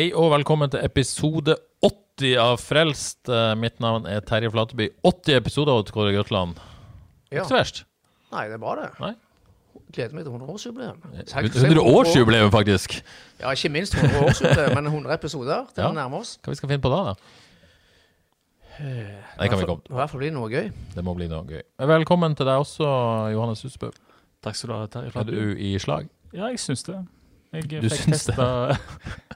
Hei og velkommen til episode 80 av Frelst. Eh, Mitt navn er Terje Flateby. 80 episoder av Kåre Grøtland. Ja. Ikke så verst. Nei, det er bra, det. Nei. Gleder meg til 100-årsjubileum. Så jeg kan si 100-årsjubileum, faktisk. Ja, ikke minst 100-årsjubileum, men 100 episoder til Ja. å nærme oss. Hva vi skal finne på da, da? Det kan vi komme til. i hvert fall bli noe gøy. Det må bli noe gøy. Velkommen til deg også, Johannes Husbø. Takk skal du ha, Terje Flateby. Er du i slag? Ja, jeg syns det. Jeg Du fikk testa,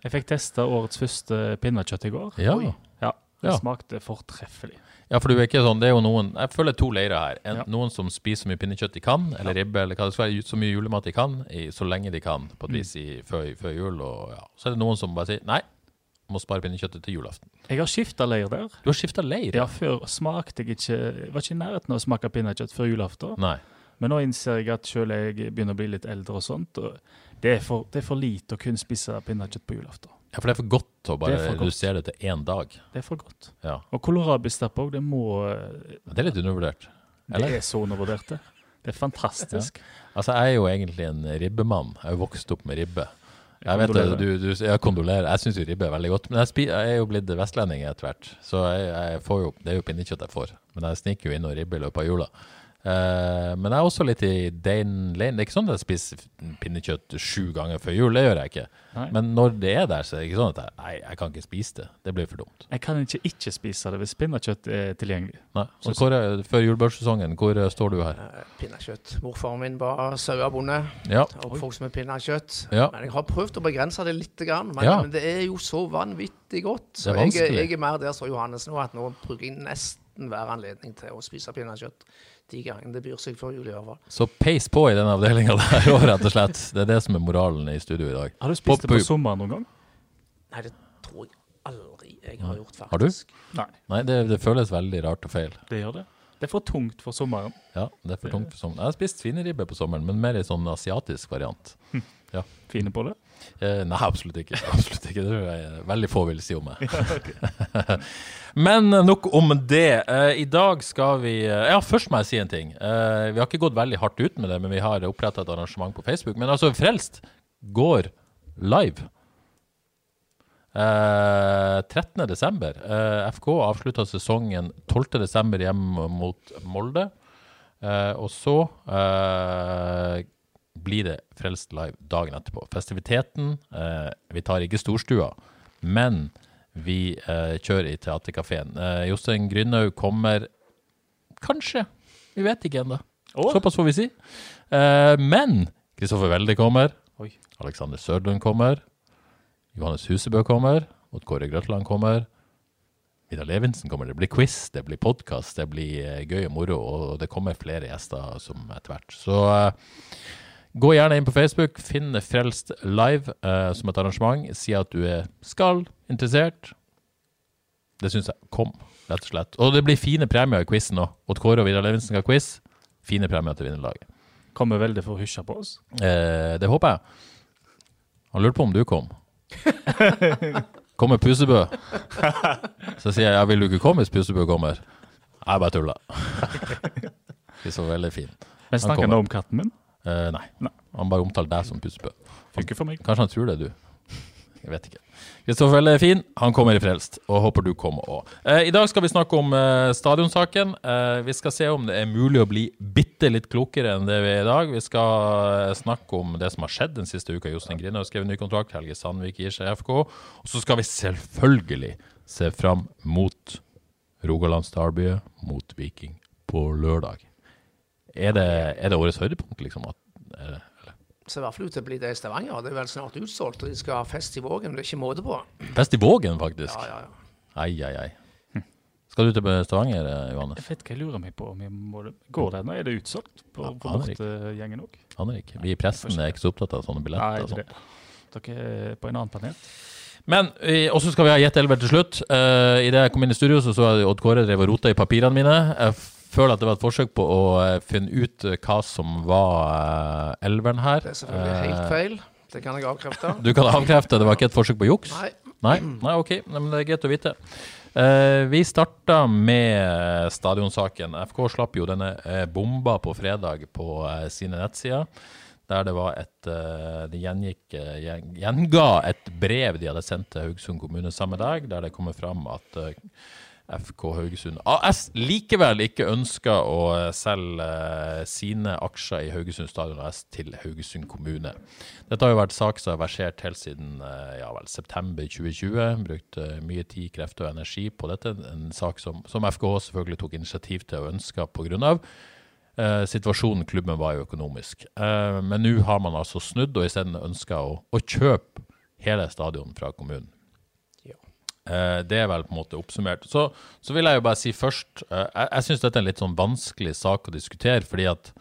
jeg fikk testa årets første pinnekjøtt i går. Ja. Ja, Det Ja. smakte fortreffelig. Ja, for du er ikke sånn, det er jo noen Jeg føler to leirer her. En, Ja. Noen som spiser så mye pinnekjøtt de kan, eller ribbe, eller hva det skal være, så mye julemat de kan, i, så lenge de kan, på et Mm. vis, i, før, før jul. Og, ja. Så er det noen som bare sier nei, må spare pinnekjøttet til julaften. Jeg har skifta leir der. Du har skifta leir? Ja, Før smakte jeg ikke Jeg var ikke i nærheten av å smake pinnekjøtt før julaften. Nei. Men nå innser jeg at selv jeg begynner å bli litt eldre og sånt, og det er for, det er for lite å kunne spise pinnekjøtt på julaften. Ja, for det er for godt å bare er redusere det til én dag. Det er for godt. Ja. Og kålrabistappe òg, det må Det er litt undervurdert. Det er så undervurdert, det. Det er fantastisk. Altså, jeg er jo egentlig en ribbemann. Jeg er jo vokst opp med ribbe. Jeg vet det, du, du, jeg kondolerer. Jeg syns jo ribbe er veldig godt. Men jeg, spi, jeg er jo blitt vestlending etter hvert, så jeg, jeg får jo, det er jo pinnekjøtt jeg får. Men jeg sniker jo innom ribbe i løpet av jula. Eh, men jeg er også litt i den lane. Det er ikke sånn at jeg spiser pinnekjøtt sju ganger før jul. Det gjør jeg ikke. Nei. Men når det er der, så er det ikke sånn at jeg, nei, jeg kan ikke spise det. Det blir for dumt. Jeg kan ikke ikke spise det hvis pinnekjøtt er tilgjengelig. Nei. Så hvor, er- før julebørssesongen, hvor eh, står du her? Eh, Pinnekjøtt. Morfaren min var sauebonde. Ja. Oppvokst med pinnekjøtt. Ja. Men jeg har prøvd å begrense det litt, grann, men, Ja. men det er jo så vanvittig godt. Det Så er jeg, jeg er mer der som Johannes nå, at nå bruker jeg nesten hver anledning til å spise pinnekjøtt de gangene det byr seg for jul i hvert. Så peis på i den avdelinga der òg, rett og slett. Det er det som er moralen i studio i dag. Har du spist På- det på sommeren noen gang? Nei, det tror jeg aldri jeg har gjort, faktisk. Har du? Nei. Nei, det, det føles veldig rart og feil. Det gjør det. Det er for tungt for sommeren. Ja, det er for tungt for sommeren. Jeg har spist svineribbe på sommeren, men mer i sånn asiatisk variant. Hm, Fine på det. Eh, nei, absolutt ikke. Absolutt ikke. Det tror jeg veldig få vil si om meg. Men eh, nok om det. Eh, I dag skal vi Ja, først må jeg si en ting. Vi har ikke gått veldig hardt ut med det, men vi har oppretta et arrangement på Facebook. Men altså, Frelst går live. Eh, 13. desember. Eh, FK avslutta sesongen 12. desember hjemme mot Molde. Eh, og så eh, blir det Frelst live dagen etterpå. Festiviteten eh, Vi tar ikke storstua, men vi eh, kjører i Theatercaféen. Eh, Jostein Grynhaug kommer kanskje. Vi vet ikke ennå. Såpass får vi si. Eh, men Kristoffer Welde kommer. Oi. Alexander Sørdlund kommer. Johannes Husebø kommer. Odd Kåre Grøtland kommer. Vidar Levinsen kommer. Det blir quiz, det blir podkast, det blir eh, gøy og moro, og det kommer flere gjester som etter hvert. Så eh, gå gjerne inn på Facebook, finn Frelst live eh, som et arrangement. Si at du er skal, interessert. Det syns jeg. Kom, rett og slett. Og det blir fine premier i quizen òg. Odd Kåre og Vidar Levinsen skal ha quiz. Fine premier til vinnerlaget. Kommer veldig for å hysje på oss. Eh, det håper jeg. Han lurte på om du kom. Kommer Pusebø? Så sier jeg ja, vil du ikke komme hvis Pusebø kommer? Jeg bare tuller. er så veldig fin. Men snakker nå han om katten min? Eh, nei. Nei. Han bare omtaler deg som pussepø. Funker for meg. Kanskje han tror det, du. Jeg vet ikke. Kristoffer Welle er fin. Han kommer i Frelst, og håper du kommer òg. Eh, I dag skal vi snakke om eh, stadionsaken. Eh, vi skal se om det er mulig å bli bitte litt klokere enn det vi er i dag. Vi skal snakke om det som har skjedd den siste uka. Jostein Grine har skrevet ny kontrakt. Helge Sandvik gir seg FK. Og så skal vi selvfølgelig se fram mot Rogalands Derby mot Viking på lørdag. Er det, er det årets høydepunkt, liksom? At, er det, eller? ser i hvert fall ut til å bli det i Stavanger. Det er vel snart utsolgt, og de skal ha fest i Vågen. Det er ikke måte på. Fest i Vågen, faktisk. Ja, ja, ja. Ai, ai, ai. Skal du til Stavanger, eh, Johannes? Jeg vet hva jeg lurer meg på. om jeg må, Går det nå? Er det utsolgt på, på bortegjengen òg? Aner ikke. Vi i pressen er ikke så opptatt av sånne billetter. Nei, det. Dere er på en annen planet. Men og også skal vi ha Gjett elver til slutt. Uh, Idet jeg kom inn i studio, så så jeg Odd Kåre drev og rota i papirene mine. Jeg føler at det var et forsøk på å eh, finne ut eh, hva som var eh, elveren her. Det er selvfølgelig helt feil. Det kan jeg avkrefte. Du kan avkrefte, det var ikke et forsøk på juks? Nei. Nei, Nei ok, men det er greit å vite. Vi starta med stadionsaken. FK slapp jo denne bomba på fredag på sine nettsider. Der det var et De gjengikk, gjenga et brev de hadde sendt til Haugesund kommune samme dag, der det kommer fram at FK Haugesund AS likevel ikke ønsker å eh, selge eh, sine aksjer i Haugesund Stadion AS til Haugesund kommune. Dette har jo vært sak som har versert helt siden eh, ja vel, september 2020. Brukt mye tid, krefter og energi på dette. En sak som, som FKH selvfølgelig tok initiativ til og ønska pga. Eh, situasjonen klubben var jo økonomisk. Eh, men nå har man altså snudd og isteden ønska å, å kjøpe hele stadion fra kommunen. Eh, det er vel på en måte oppsummert. Så, så vil jeg jo bare si først eh, Jeg, jeg syns dette er en litt sånn vanskelig sak å diskutere, fordi at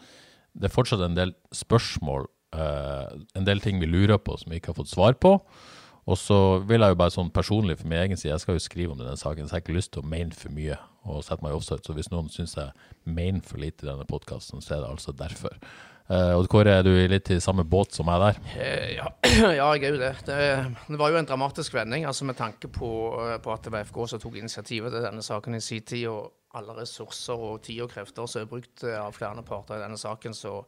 det er fortsatt en del spørsmål, eh, en del ting vi lurer på som vi ikke har fått svar på. Og så vil jeg jo bare sånn personlig for min egen side, jeg skal jo skrive om denne saken, så jeg har ikke lyst til å mene for mye og sette meg i offside. Så hvis noen syns jeg mener for lite i denne podkasten, så er det altså derfor. Eh, Odd Kåre, er du litt i samme båt som meg der? Eh, Ja, ja, jeg er jo det. det. Det var jo en dramatisk vending, altså med tanke på, eh, på at det var FK som tok initiativet til denne saken i sin tid, og alle ressurser og tid og krefter som er brukt av flere parter i denne saken, så,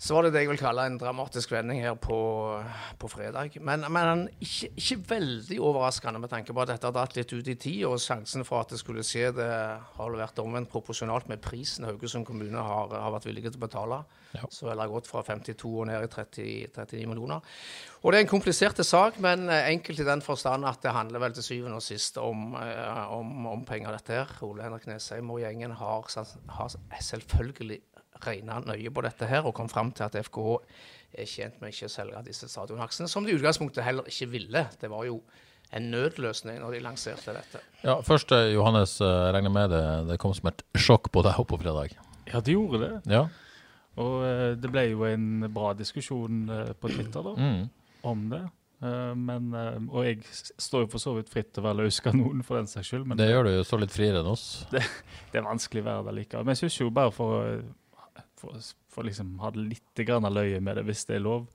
så var det det jeg vil kalle en dramatisk vending her på, på fredag. Men, men ikke, ikke veldig overraskende med tanke på at dette har dratt litt ut i tid, og sjansen for at det skulle skje, det har vært omvendt proporsjonalt med prisen Haugesund kommune har, har vært villige til å betale. Ja. Så vel har gått fra 52 og ned i 30, 39 millioner. Og det er en komplisert sak, men eh, enkelt i den forstand at det handler vel til syvende og sist om, eh, om, om penger, dette her. Ole Henrik Nesheim og gjengen har, har selvfølgelig regna nøye på dette her og kom fram til at FKH er tjent med ikke å selge disse stadionaksjene, som de i utgangspunktet heller ikke ville. Det var jo en nødløsning når de lanserte dette. Ja, først, eh, Johannes, eh, jeg regner med det, det kom som et sjokk på deg på fredag. Ja, det gjorde det. Ja. Og eh, det ble jo en bra diskusjon på Twitter da, Mm. om det. Eh, men, og jeg står jo for så vidt fritt til å være løs kanon for den saks skyld. Men Det gjør du jo så litt friere enn oss. det er vanskelig å være der likevel. Men jeg syns jo bare for, å- for, liksom ha litt grann løye med det, hvis det er lov.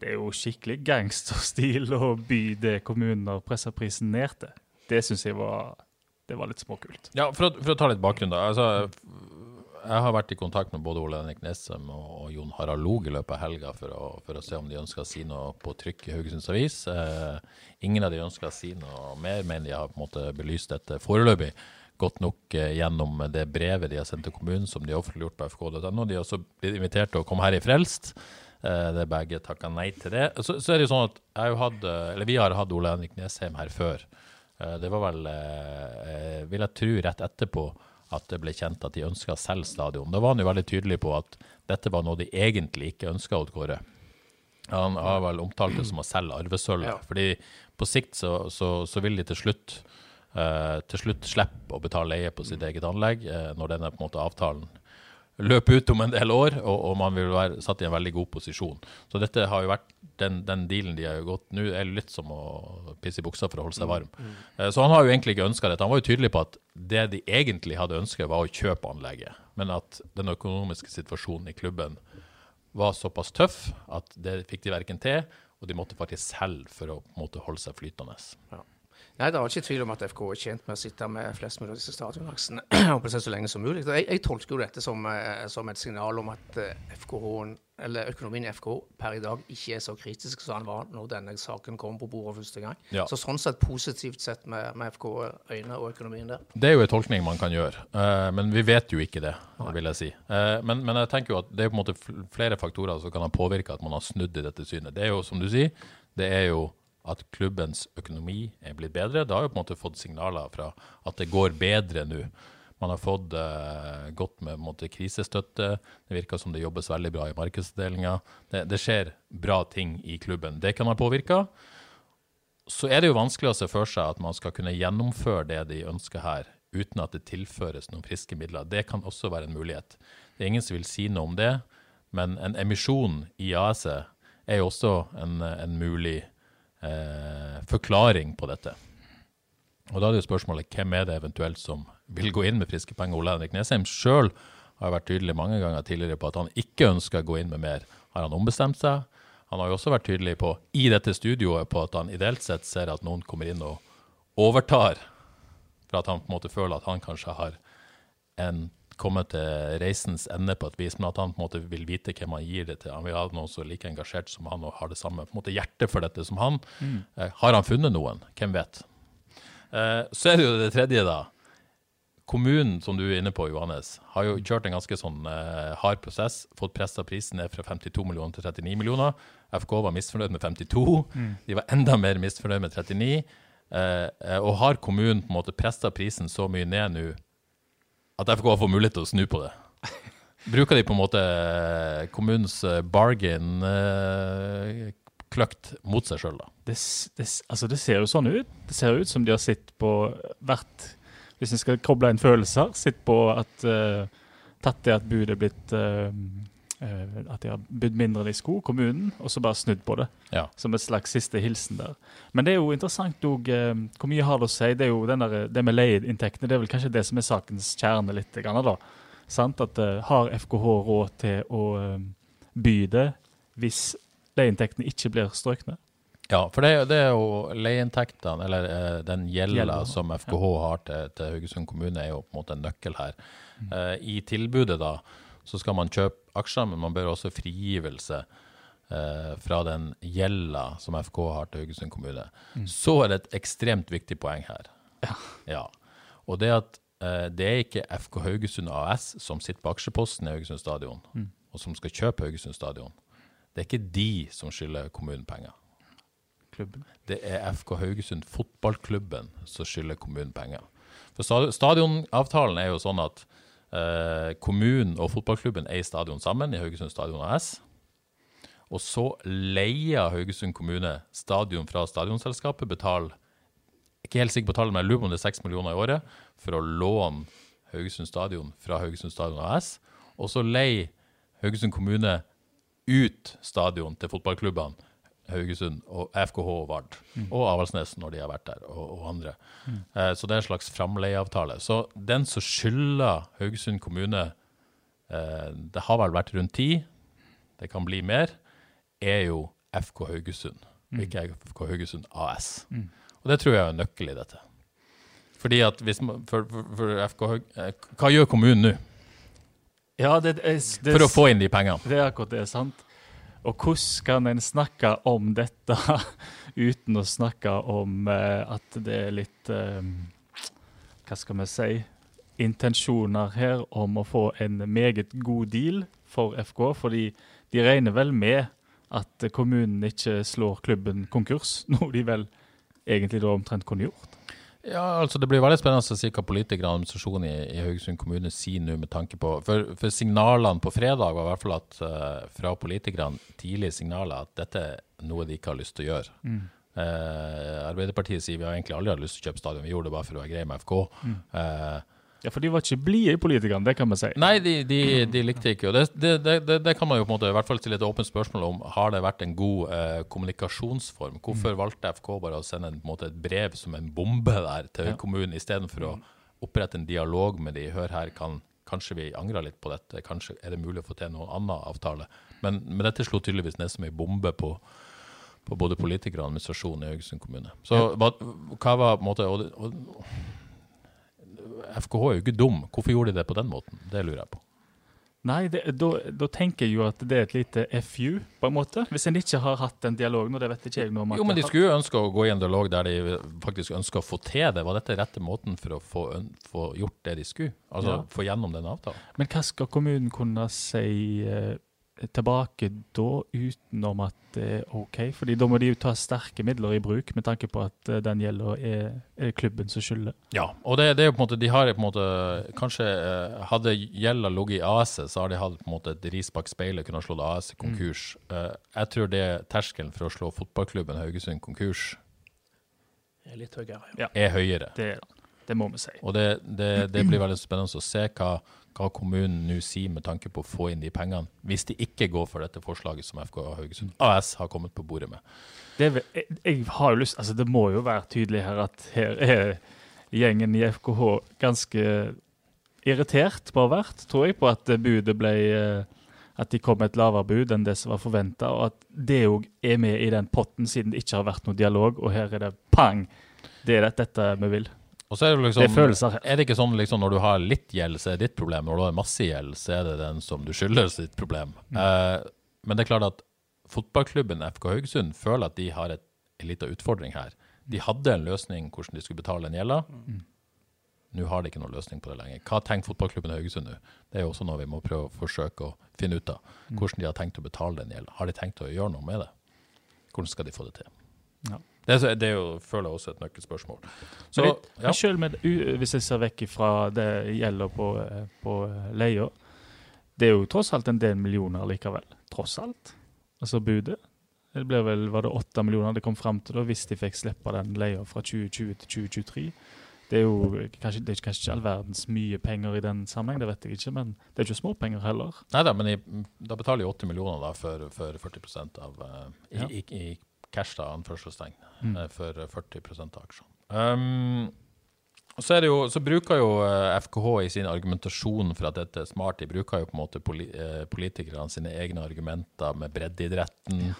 Det er jo skikkelig gangsterstil å by det kommunen har pressa prisen ned til. Det syns jeg var, var litt småkult. Ja, for å, for å ta litt bakgrunn, da. Altså, jeg har vært i kontakt med både Ole Henrik Nesem og, og Jon Harald Log i løpet av helga for for å se om de ønsker å si noe på trykk i Haugesunds Avis. Eh, ingen av de ønsker å si noe mer, men de har på en måte belyst dette foreløpig godt nok eh, gjennom det brevet de har sendt til kommunen, som de har offentliggjort på fk.no. De har også blitt invitert til å komme her i Frelst. Eh, det er begge takka nei til det. Så, så er det jo sånn at eh, eller vi har hatt Ole Henrik Nesheim her før. Det var vel, vil jeg tro, rett etterpå at det ble kjent at de ønska å selge stadion. Da var han jo veldig tydelig på at dette var noe de egentlig ikke ønska, Odd Kåre. Han har vel omtalt det som å selge arvesølvet. Ja. Fordi på sikt så, så, så vil de til slutt til slutt slipper å betale leie på sitt eget anlegg eh, når denne på en måte avtalen løper ut om en del år, og, og man vil være satt i en veldig god posisjon. Så dette har jo vært den, den dealen de har gått nå, er litt som å pisse i buksa for å holde seg varm. Eh, Så han har jo egentlig ikke ønska dette. Han var jo tydelig på at det de egentlig hadde ønsket, var å kjøpe anlegget, men at den økonomiske situasjonen i klubben var såpass tøff at det fikk de verken til, og de måtte faktisk selge for å måte holde seg flytende. Nei, det er ikke tvil om at FK er tjent med å sitte med flest mulig av disse seg så lenge som mulig. Jeg, jeg tolker jo dette som, eh, som et signal om at eh, økonomien i FK per i dag ikke er så kritisk som den var når denne saken kom på bordet første gang. Ja. Så sånn sett positivt sett med, med FK-øyne og økonomien der. Det er jo en tolkning man kan gjøre, eh, men vi vet jo ikke det, vil jeg si. Men, men jeg tenker jo at det er på en måte flere faktorer som kan ha påvirka at man har snudd i dette synet. Det er jo, som du sier, det er jo at klubbens økonomi er blitt bedre. Det har jo på en måte fått signaler fra at det går bedre nå. Man har fått uh, godt med måte, krisestøtte. Det virker som det jobbes veldig bra i markedsdelinga. Det, det skjer bra ting i klubben. Det kan ha påvirka så er det jo vanskelig å se for seg at man skal kunne gjennomføre det de ønsker her uten at det tilføres noen friske midler. Det kan også være en mulighet. Det er ingen som vil si noe om det, men en emisjon i AS-et er jo også en, en mulig eh, forklaring på dette. Og Da er det jo spørsmålet hvem er det eventuelt som vil gå inn med friske penger. Ole Henrik Nesheim sjøl har vært tydelig mange ganger tidligere på at han ikke ønsker å gå inn med mer. Har han ombestemt seg? Han har jo også vært tydelig på i dette studioet på at han ideelt sett ser at noen kommer inn og overtar, for at han på en måte føler at han kanskje har en, kommet til reisens ende på et vis, men at han på en måte vil vite hvem han gir det til. Han vil ha noen som er like engasjert som han og har det samme på en måte hjerte for dette som han. Mm. har han funnet noen? Hvem vet? Eh, så er det jo det tredje, da. Kommunen, som du er inne på, Johannes, har jo kjørt en ganske sånn eh, hard prosess. Fått pressa prisen ned fra 52 millioner til 39 millioner. FK var misfornøyd med 52. De var enda mer misfornøyd med 39. Eh, eh, og har kommunen på en måte pressa prisen så mye ned nå at FK får mulighet til å snu på det? Bruker de på en måte eh, kommunens eh, bargain eh, kløkt mot seg sjøl, da? Det, det, altså det ser jo sånn ut. Det ser ut som de har sett på hvert Hvis en skal koble inn følelser, sett på at eh, Tatt det at budet er blitt eh, At de har bydd mindre enn de skulle, kommunen, og så bare snudd på det. Ja. Som et slags siste hilsen der. Men det er jo interessant òg Hvor mye har det å si? Det er jo den der, det med leieinntektene. Det er vel kanskje det som er sakens kjerne litt. Da. Sant? At eh, Har FKH råd til å eh, by det hvis leieinntektene ikke blir strøkne? Ja, for det, det er jo leieinntektene, eller eh, den gjelda som FKH har til, til Haugesund kommune, er jo på en måte en nøkkel her. Eh, I tilbudet da, så skal man kjøpe aksjer, men man bør også frigivelse eh, fra den gjelda som FK har til Haugesund kommune. Så er det et ekstremt viktig poeng her. Ja. Og det at eh, det er ikke FK Haugesund AS som sitter på aksjeposten i Haugesund stadion, og som skal kjøpe Haugesund stadion. Det er ikke de som skylder kommunen penger. Klubben. Det er FK Haugesund fotballklubben som skylder kommunen penger. For Stadionavtalen er jo sånn at eh, kommunen og fotballklubben eier stadion sammen i Haugesund Stadion AS. Og så leier Haugesund kommune stadion fra stadionselskapet, betaler ikke helt sikker på tallet, men jeg lurer på om det er 6 millioner i året, for å låne Haugesund stadion fra Haugesund Stadion AS. Og så leier Haugesund kommune ut stadion til fotballklubbene Haugesund og FKH og Vard, og Avaldsnes når de har vært der, og, og andre. Eh, så det er en slags framleieavtale. Så den som skylder Haugesund kommune eh, Det har vel vært rundt ti, det kan bli mer, er jo FK Haugesund, ikke FK Haugesund AS. Og det tror jeg er nøkkelen nøkkel i dette. Fordi at hvis man, for, for, for FK eh, Hva gjør kommunen nå Ja, det, er, det, for å få inn de pengene? Det er akkurat det, sant? Og hvordan kan en snakke om dette uten å snakke om eh, at det er litt eh, Hva skal vi si Intensjoner her om å få en meget god deal for FK. Fordi de regner vel med at kommunen ikke slår klubben konkurs, noe de vel egentlig da omtrent kunne gjort. Ja, altså Det blir veldig spennende å se hva politikerne og administrasjonen i, i Haugesund kommune sier nå med tanke på For, for signalene på fredag var i hvert fall at uh, fra politikerne tidlige signaler at dette er noe de ikke har lyst til å gjøre. Eh, Arbeiderpartiet sier vi har egentlig aldri hatt lyst til å kjøpe stadion, vi gjorde det bare for å være greie med FK. Eh, Ja, For de var ikke blide, politikerne, det kan vi si. Nei, de, de, de likte ikke. Og det, det, det, det, kan man jo på en måte i hvert fall stille et åpent spørsmål om. Har det vært en god eh, kommunikasjonsform? Hvorfor valgte FK bare å sende en, på en måte, et brev som en bombe der til Ja. kommunen, istedenfor å opprette en dialog med de? Hør her, kan, kanskje vi angrer litt på dette? Kanskje er det mulig å få til noen annen avtale? Men, men dette slo tydeligvis ned som ei bombe på, på både politikere og administrasjonen i Haugesund kommune. Så hva, hva var på en måte og, og, FKH er jo ikke dum. Hvorfor gjorde de det på den måten? Det lurer jeg på. Nei, det- da da tenker jeg jo at det er et lite FU, på en måte. Hvis en ikke har hatt den dialogen, og det vet ikke jeg noe om. Jo, men de skulle jo ønske å gå i en dialog der de faktisk ønsker å få til det. Var dette rette måten for å få, få gjort det de skulle? Altså Ja. få gjennom den avtalen? Men hva skal kommunen kunne si eh, tilbake da, utenom at det er OK? Fordi da må de jo ta sterke midler i bruk, med tanke på at eh, den gjelder er, er klubben som skylder. Ja, og det, det er jo på en måte, de har på en måte Kanskje eh, hadde gjelda ligget i AS-et, så har de hatt på en måte et ris bak speilet, kunne slått AS konkurs. Mm. jeg tror det er terskelen for å slå fotballklubben Haugesund konkurs er litt høyere. Ja. er høyere. Det det. Det må vi si. Og det, det, det blir veldig spennende å se hva, hva kommunen nå sier med tanke på å få inn de pengene, hvis de ikke går for dette forslaget som FK Haugesund AS har kommet på bordet med. Det, vel- jeg, jeg har jo lyst, altså det må jo være tydelig her at her er gjengen i FKH ganske irritert på vært, tror jeg, på at budet ble eh, At de kom med et lavere bud enn det som var forventa, og at det òg er med i den potten, siden det ikke har vært noe dialog, og her er det pang! Det er dette vi vil. Og så er det liksom, Det er følelser. Er det ikke sånn liksom når du har litt gjeld, så er det ditt problem. Når du har masse gjeld, så er det den som du skylder sitt problem. Mm. Eh, men det er klart at fotballklubben FK Haugesund føler at de har et, en liten utfordring her. De hadde en løsning hvordan de skulle betale den gjelda. Mm. Nå har de ikke noen løsning på det lenger. Hva tenker fotballklubben Haugesund nå? Det er jo også noe vi må prøve å forsøke å finne ut av. Mm. Hvordan de har tenkt å betale den gjelda. Har de tenkt å gjøre noe med det? Hvordan skal de få det til? Ja. Det, er, det er jo, føler jeg også et nøkkelspørsmål. Så, Men, ja. selv med, hvis jeg ser vekk fra det gjelder på, på eh, leia, det er jo tross alt en del millioner likevel. Tross alt. Altså budet. Det ble vel, var det åtte millioner det kom fram til da, hvis de fikk slippe den leia fra 2020 til 2023. Det er jo kanskje, det er kanskje ikke all verdens mye penger i den sammenheng, det vet jeg ikke, men det er ikke småpenger heller. Nei da, men i, da betaler jeg 80 millioner da for, for 40 av eh, i, Ja. i, i cash, da, anførselstegn, Mm. eh, for 40 av aksjene. Um, så, er det jo, så bruker jo eh, FKH i sin argumentasjon for at dette er smart, de bruker jo på en måte poli, eh, politikerne sine egne argumenter med breddeidretten.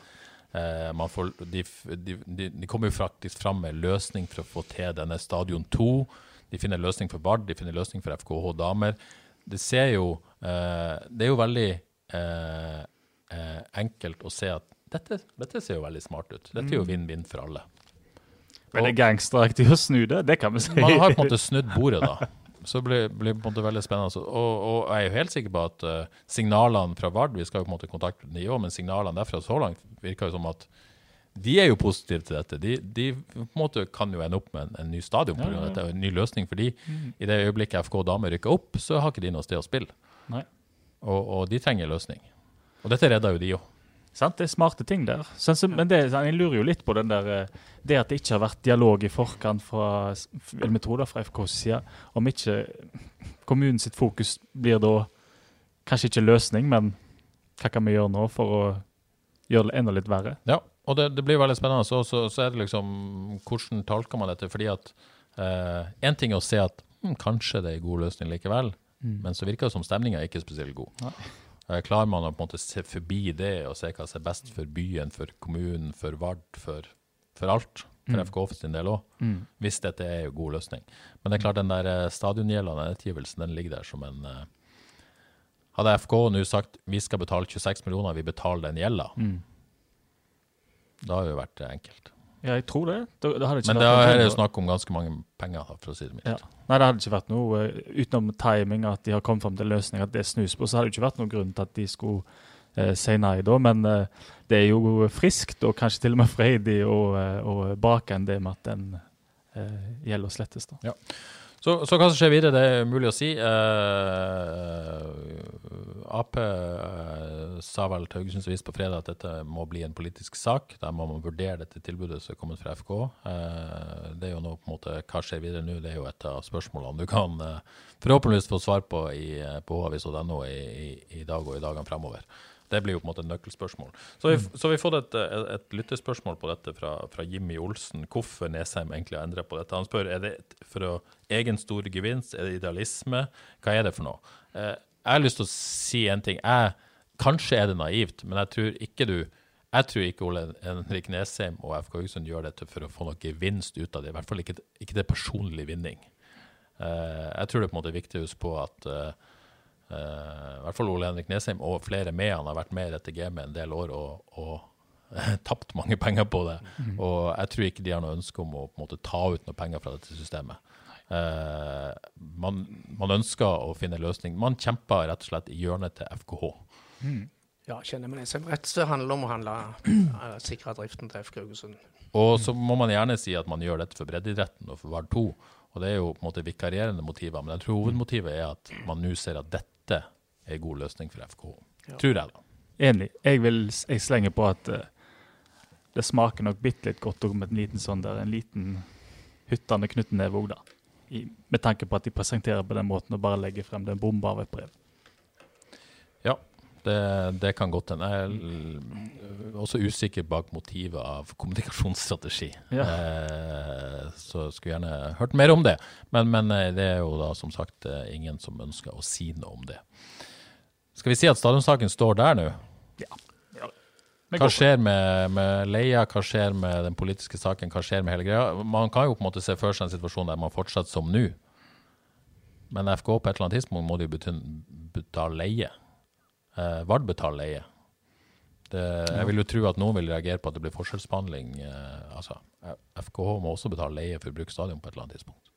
Eh, man får, de, de, de, de kommer jo faktisk fram med løsning for å få til denne stadion 2. De finner løsning for Vard, de finner løsning for FKH damer. Det ser jo eh, Det er jo veldig eh, eh, enkelt å se at dette, dette ser jo veldig smart ut. Dette er jo vinn-vinn for alle. Men det er gangsteraktig å snu det, det kan vi si. Man har på en måte snudd bordet, da. Så det blir, blir på en måte veldig spennende. Og, og jeg er jo helt sikker på at uh, signalene fra Vard Vi skal jo på en måte kontakte de òg, men signalene derfra så langt virker jo som at de er jo positive til dette. De, de på en måte kan jo ende opp med en, en ny stadion pga. Ja, ja, ja. dette, en ny løsning for mm. I det øyeblikket FK damer rykker opp, så har ikke de noe sted å spille. Og, og de trenger løsning. Og dette redder jo de òg. Sant? Det er smarte ting der. Så, men det, jeg lurer jo litt på den der, eh, det at det ikke har vært dialog i forkant fra eller metoder fra FKs side. Om ikke kommunens fokus blir da kanskje ikke løsning, men hva kan vi gjøre nå for å gjøre det enda litt verre? Ja, og det, det blir veldig spennende. Så, så, så er det liksom Hvordan tolker man dette? Fordi at Én ting er å se at hm, kanskje det er en god løsning likevel, men så virker det som stemninga er ikke spesielt god. Nei. Eh, Klarer man å på en måte se forbi det og se hva som er best for byen, for kommunen, for Vard, for, for alt? For FK for sin del òg, Mm. hvis dette er en god løsning. Men det er klart den der eh, stadiongjelda, den ettergivelsen, den ligger der som en eh, Hadde FK nå sagt vi skal betale 26 millioner, vi betaler den gjelda, Mm. da hadde det vært enkelt. Ja, jeg tror det. Da, da Men da er det snakk om ganske mange penger, for å si det mildt. Ja. Nei, det hadde ikke vært noe eh, utenom timing, at de har kommet fram til en løsning, at det snus på, så hadde det ikke vært noen grunn til at de skulle eh, si nei da. Men eh, det er jo friskt, og kanskje til og med freidig, å, eh, å bake enn det med at den eh, gjelder slettes. da. Så, så hva som skjer videre, det er mulig å si. Eh, Ap eh, sa vel til Haugesunds Avis på fredag at dette må bli en politisk sak. Der må man vurdere dette tilbudet som er kommet fra FK. Eh, det er jo nå på en måte, Hva skjer videre nå? Det er jo et av spørsmålene du kan eh, forhåpentligvis få svar på i, på havis.no i, i, i dag og i dagene fremover. Det blir jo på en måte et nøkkelspørsmål. Så vi, så vi har fått et, et, et lyttespørsmål på dette fra, fra Jimmy Olsen. Hvorfor Nesheim egentlig har endret på dette. Han spør er det for å egen stor gevinst, er det idealisme? Hva er det for noe? Eh, jeg har lyst til å si en ting. Jeg, kanskje er det naivt, men jeg tror ikke du jeg tror ikke Ole Henrik Nesheim og FK Haugesund gjør dette for å få noe gevinst ut av det. I hvert fall ikke, ikke det personlig vinning. Uh, jeg tror det er på en måte viktig å huske på at uh, uh, I hvert fall Ole Henrik Nesheim og flere med han har vært med i dette gamet en del år og, og tapt mange penger på det. Og jeg tror ikke de har noe ønske om å på en måte ta ut noe penger fra dette systemet. Eh, man, man ønsker å finne en løsning. Man kjemper rett og slett i hjørnet til FKH. Ja, kjenner det som rett, så handler det om å handle, eh, sikre driften til FK Haugesund. Og så må man gjerne si at man gjør dette for breddeidretten og for Vard 2. Og det er jo på en måte vikarierende motiver, men jeg tror hovedmotivet er at man nå ser at dette er en god løsning for FKH. Tror jeg, da. Enig. Jeg, vil, jeg slenger på at uh, det smaker nok bitte litt godt om en liten sånn der, en liten hyttende knyttneve òg, da. I, med tanke på at de presenterer på den måten og bare legger frem den bomba av et brev. Ja, det, det kan godt hende. Jeg er også usikker bak motivet av kommunikasjonsstrategi. Ja. Eh, så skulle gjerne hørt mer om det. Men, men eh, det er jo da som sagt eh, ingen som ønsker å si noe om det. Skal vi si at stadionsaken står der nå? Men Hva skjer med, med Leia, hva skjer med den politiske saken, hva skjer med hele greia? Man kan jo på en måte se for seg en situasjon der man fortsetter som nå. Men FK på et eller annet tidspunkt må de jo betale leie. Eh, Vard betaler leie. Det, jeg vil jo tro at noen vil reagere på at det blir forskjellsbehandling. Eh, altså, FKH må også betale leie for å bruke stadion på et eller annet tidspunkt.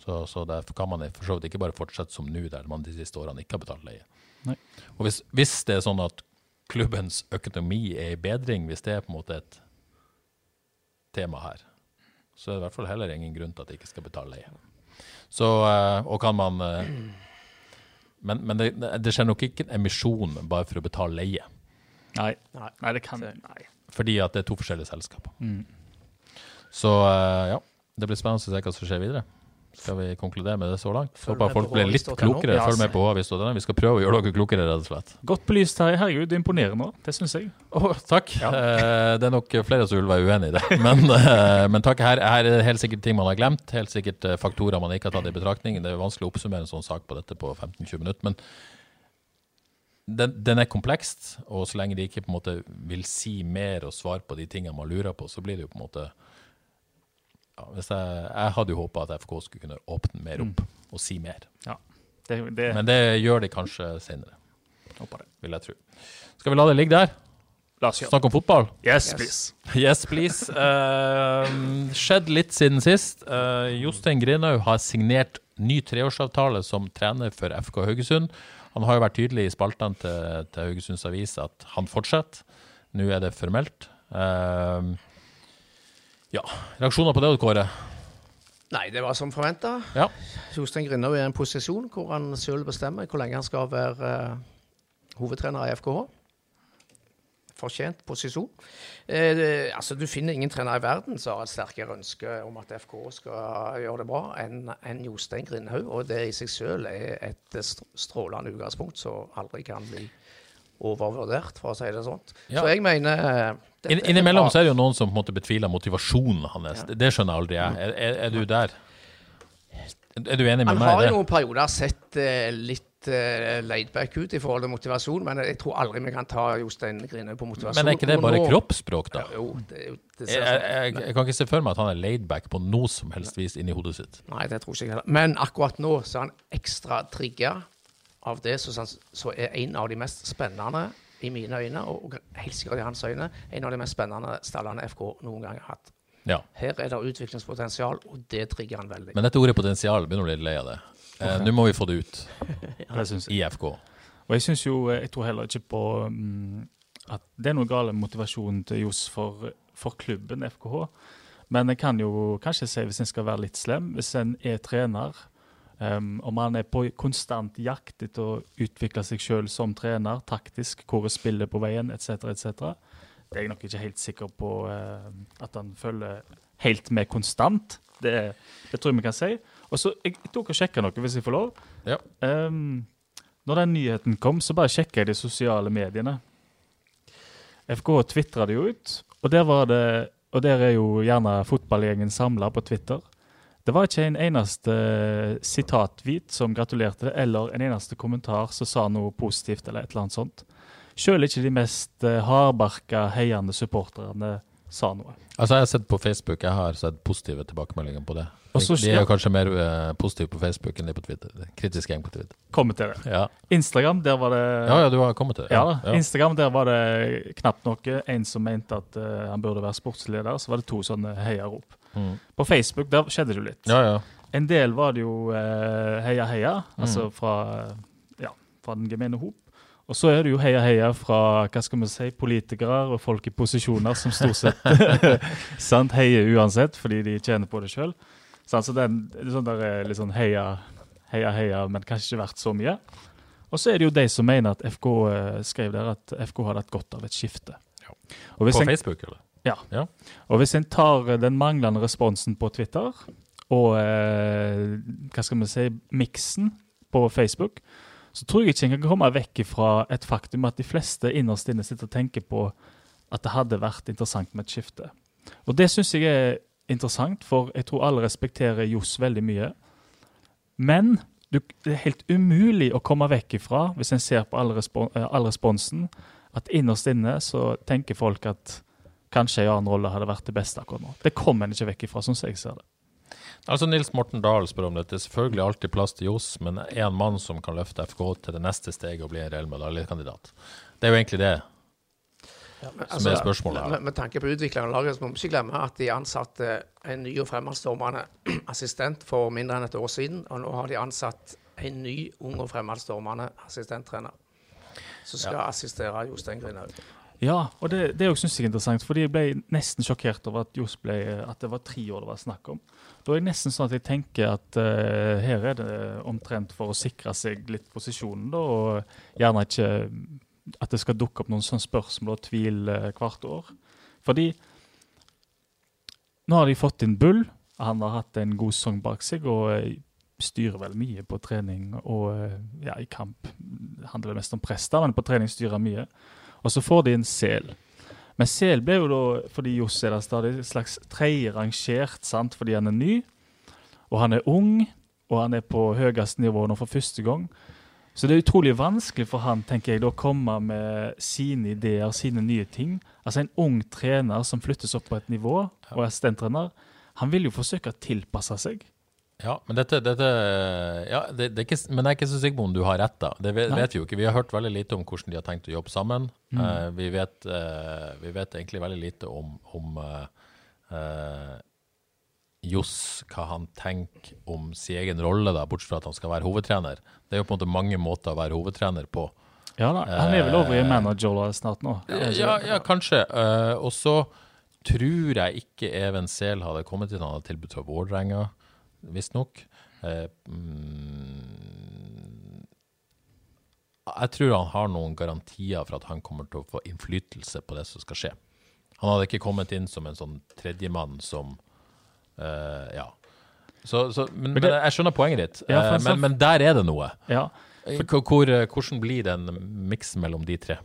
Så, så derfor kan man for så vidt ikke bare fortsette som nå, der man de siste årene ikke har betalt leie. Nei. Og hvis, hvis det er sånn at klubbens økonomi er i bedring, hvis det er på en måte et tema her, så er det i hvert fall heller ingen grunn til at de ikke skal betale leie. Så, eh, og kan man eh, Men, men det, det skjer nok ikke en emisjon bare for å betale leie, Nei. Nei. Det kan Nei. fordi at det er to forskjellige selskaper. Mm. Så eh, ja, det blir spennende å se hva som skjer videre. Skal vi konkludere med det så langt? Følg Håper folk blir litt klokere. Ja, Følg med på HVIS.no. Vi skal prøve å gjøre dere klokere, rett og slett. Godt belyst her. Herregud, du imponerer nå. Det syns jeg. Oh, takk. Eh, det er nok flere som vil være uenig i det. Men, eh, men takk. Her, her er det helt sikkert ting man har glemt. Helt sikkert eh, faktorer man ikke har tatt i betraktning. Det er vanskelig å oppsummere en sånn sak på dette på 15-20 minutter. Men den, den er komplekst, og så lenge de ikke på en måte vil si mer og svare på de tingene man lurer på, så blir det jo på en måte ja, hvis jeg, jeg hadde jo håpa at FK skulle kunne åpne mer opp og si mer. Det, det Men det gjør de kanskje senere, håper det. vil jeg tro. Skal vi la det ligge der? La oss gjøre. Snakke om fotball? Yes, please. Yes, please. Uh, skjedd litt siden sist. Uh, Jostein Grinaug har signert ny treårsavtale som trener for FK Haugesund. Han har jo vært tydelig i spaltene til, til Haugesunds Avis at han fortsetter. Nå er det formelt. Uh, ja, reaksjoner på det, Kåre? Nei, det var som forventa. Ja. Jostein Grindhaug er i en posisjon hvor han selv bestemmer hvor lenge han skal være uh, hovedtrener i FKH. Fortjent posisjon. Eh, det, altså, du finner ingen trener i verden som har et sterkere ønske om at FKH skal gjøre det bra, enn en Jostein Grindhaug. Og det i seg selv er et strålende utgangspunkt som aldri kan bli overvurdert, for å si det sånn. Ja. Så jeg mener det, In, innimellom så er det jo noen som på en måte betviler motivasjonen hans. Det, det skjønner aldri jeg. Er, er, er du der? Er du enig med meg? Han har i i noen perioder sett eh, litt uh, laidback ut i forhold til motivasjon, men jeg tror aldri vi kan ta Jostein Grine på motivasjon. Men er ikke det bare nå- kroppsspråk, da? Ja, jo, det, det Jeg, jeg, jeg kan ikke se for meg at han er laidback på noe som helst vis inni hodet sitt. Nei, det tror ikke jeg heller. Men akkurat nå så er han ekstra trigga av det som så, så er en av de mest spennende i mine øyne, og helt sikkert i hans øyne, en av de mest spennende stallene FK noen gang har hatt. Ja. Her er det utviklingspotensial, og det trigger han veldig. Men dette ordet potensial begynner å bli lei av det. Eh, Nå må vi få det ut Det jeg. i FK. Og jeg synes jo, eh, jeg tror heller ikke på mm, at det er noe galt med motivasjonen til Johs for, for klubben FKH. Men jeg kan jo kanskje si, hvis en skal være litt slem, hvis en er trener, um, om han er på konstant jakt etter å utvikle seg selv som trener, taktisk, hvor er spillet på veien, etc., etc., det er jeg nok ikke helt sikker på uh, at han følger helt med konstant. Det, det tror jeg vi kan si. Og så, Jeg, tok og sjekka noe, hvis jeg får lov. Ja. Um, når den nyheten kom, så bare sjekka jeg de sosiale mediene. FK tvitra det jo ut, og der, var det, og der er jo gjerne fotballgjengen samla på Twitter. Det var ikke en eneste sitatvit som gratulerte det, eller en eneste kommentar som sa noe positivt eller et eller annet sånt. Selv ikke de mest eh, hardbarka, heiende supporterne sa noe. Altså, jeg har sett på Facebook, jeg har sett positive tilbakemeldinger på det. Også, de er jo kanskje mer eh, positive på Facebook enn de på Twitter. Kritisk gjeng på Twitter. Kommer til det. Ja. Instagram, der var det ja, ja, du har kommet til det. Ja, ja. Instagram, der var det knapt noe. En som mente at uh, han burde være sportsleder, så var det to sånne heiarop. Mm. På Facebook der skjedde det jo litt. Ja, ja. En del var det jo eh, heia heia, altså Mm. fra, ja, fra den gemene hop. Og så er det jo heia heia fra hva skal vi si, politikere og folk i posisjoner som stort sett sant, heier uansett, fordi de tjener på det sjøl. Så det er en- er sånn der, eh, litt sånn heia heia, heia, men kanskje ikke vært så mye. Og så er det jo de som mener at FK eh, skrev der at FK hadde hatt godt av et skifte. Hvis På en- Facebook, eller? Ja. Ja. Og hvis en tar eh, den manglende responsen på Twitter, og eh, hva skal vi si, miksen på Facebook, så tror jeg ikke en kan komme vekk fra et faktum at de fleste innerst inne sitter og tenker på at det hadde vært interessant med et skifte. Og det syns jeg er interessant, for jeg tror alle respekterer Johs veldig mye. Men du, det er helt umulig å komme vekk ifra, hvis en ser på all, respon, eh, responsen, at innerst inne så tenker folk at kanskje en annen rolle hadde vært det beste akkurat nå. Det kommer en ikke vekk ifra, sånn som jeg ser det. Altså Nils Morten Dahl spør om dette. Selvfølgelig alltid plass til Johs, men en mann som kan løfte FK til det neste steget og bli en reell medaljekandidat. Det er jo egentlig det som er spørsmålet. her. Med, med tanke på utviklingen av laget, så må vi ikke glemme at de ansatte en ny og fremadstormende assistent for mindre enn et år siden. Og nå har de ansatt en ny, ung og fremadstormende assistenttrener. Som skal assistere Jostein Grinaud. Ja, og det, det syns jeg er interessant, fordi jeg ble nesten sjokkert over at, ble, at det var tre år det var snakk om. Da er det nesten sånn at jeg tenker at uh, her er det omtrent for å sikre seg litt posisjonen, da, og gjerne ikke at det skal dukke opp noen sånne spørsmål og tvil uh, hvert år. Fordi nå har de fått inn Bull. Han har hatt en god sesong bak seg og uh, styrer vel mye på trening og ja, i kamp. Det handler mest om prester, men på trening styrer mye. Og så får de en sel. Men sel ble jo da, fordi Johs er der stadig, slags tredje rangert, sant? fordi han er ny, og han er ung, og han er på høyest nivå nå for første gang. Så det er utrolig vanskelig for han, tenker jeg, å komme med sine ideer, sine nye ting. Altså En ung trener som flyttes opp på et nivå, og er assistenttrener, han vil jo forsøke å tilpasse seg. Ja, men dette, dette ja, det, det er ikke, men jeg er ikke så sikker på om du har rett. da. Det vet, vet, vi jo ikke. Vi har hørt veldig lite om hvordan de har tenkt å jobbe sammen. Mm. Uh, vi, vet, uh, vi, vet, egentlig veldig lite om, om uh, Johs, hva han tenker om sin egen rolle, da, bortsett fra at han skal være hovedtrener. Det er jo på en måte mange måter å være hovedtrener på. Ja da, Han er vel over i manager snart nå? Ja, ja kanskje. og så tror jeg ikke Even Sehl hadde kommet til han hadde tilbudt fra Vålerenga visstnok. Eh, mm, jeg tror han har noen garantier for at han kommer til å få innflytelse på det som skal skje. Han hadde ikke kommet inn som en sånn tredjemann som eh, Ja. Så, så, men, men, jeg skjønner poenget ditt, ja, eh, men, men, der er det noe. Ja, for, Hvor, hvordan blir den miksen mellom de tre?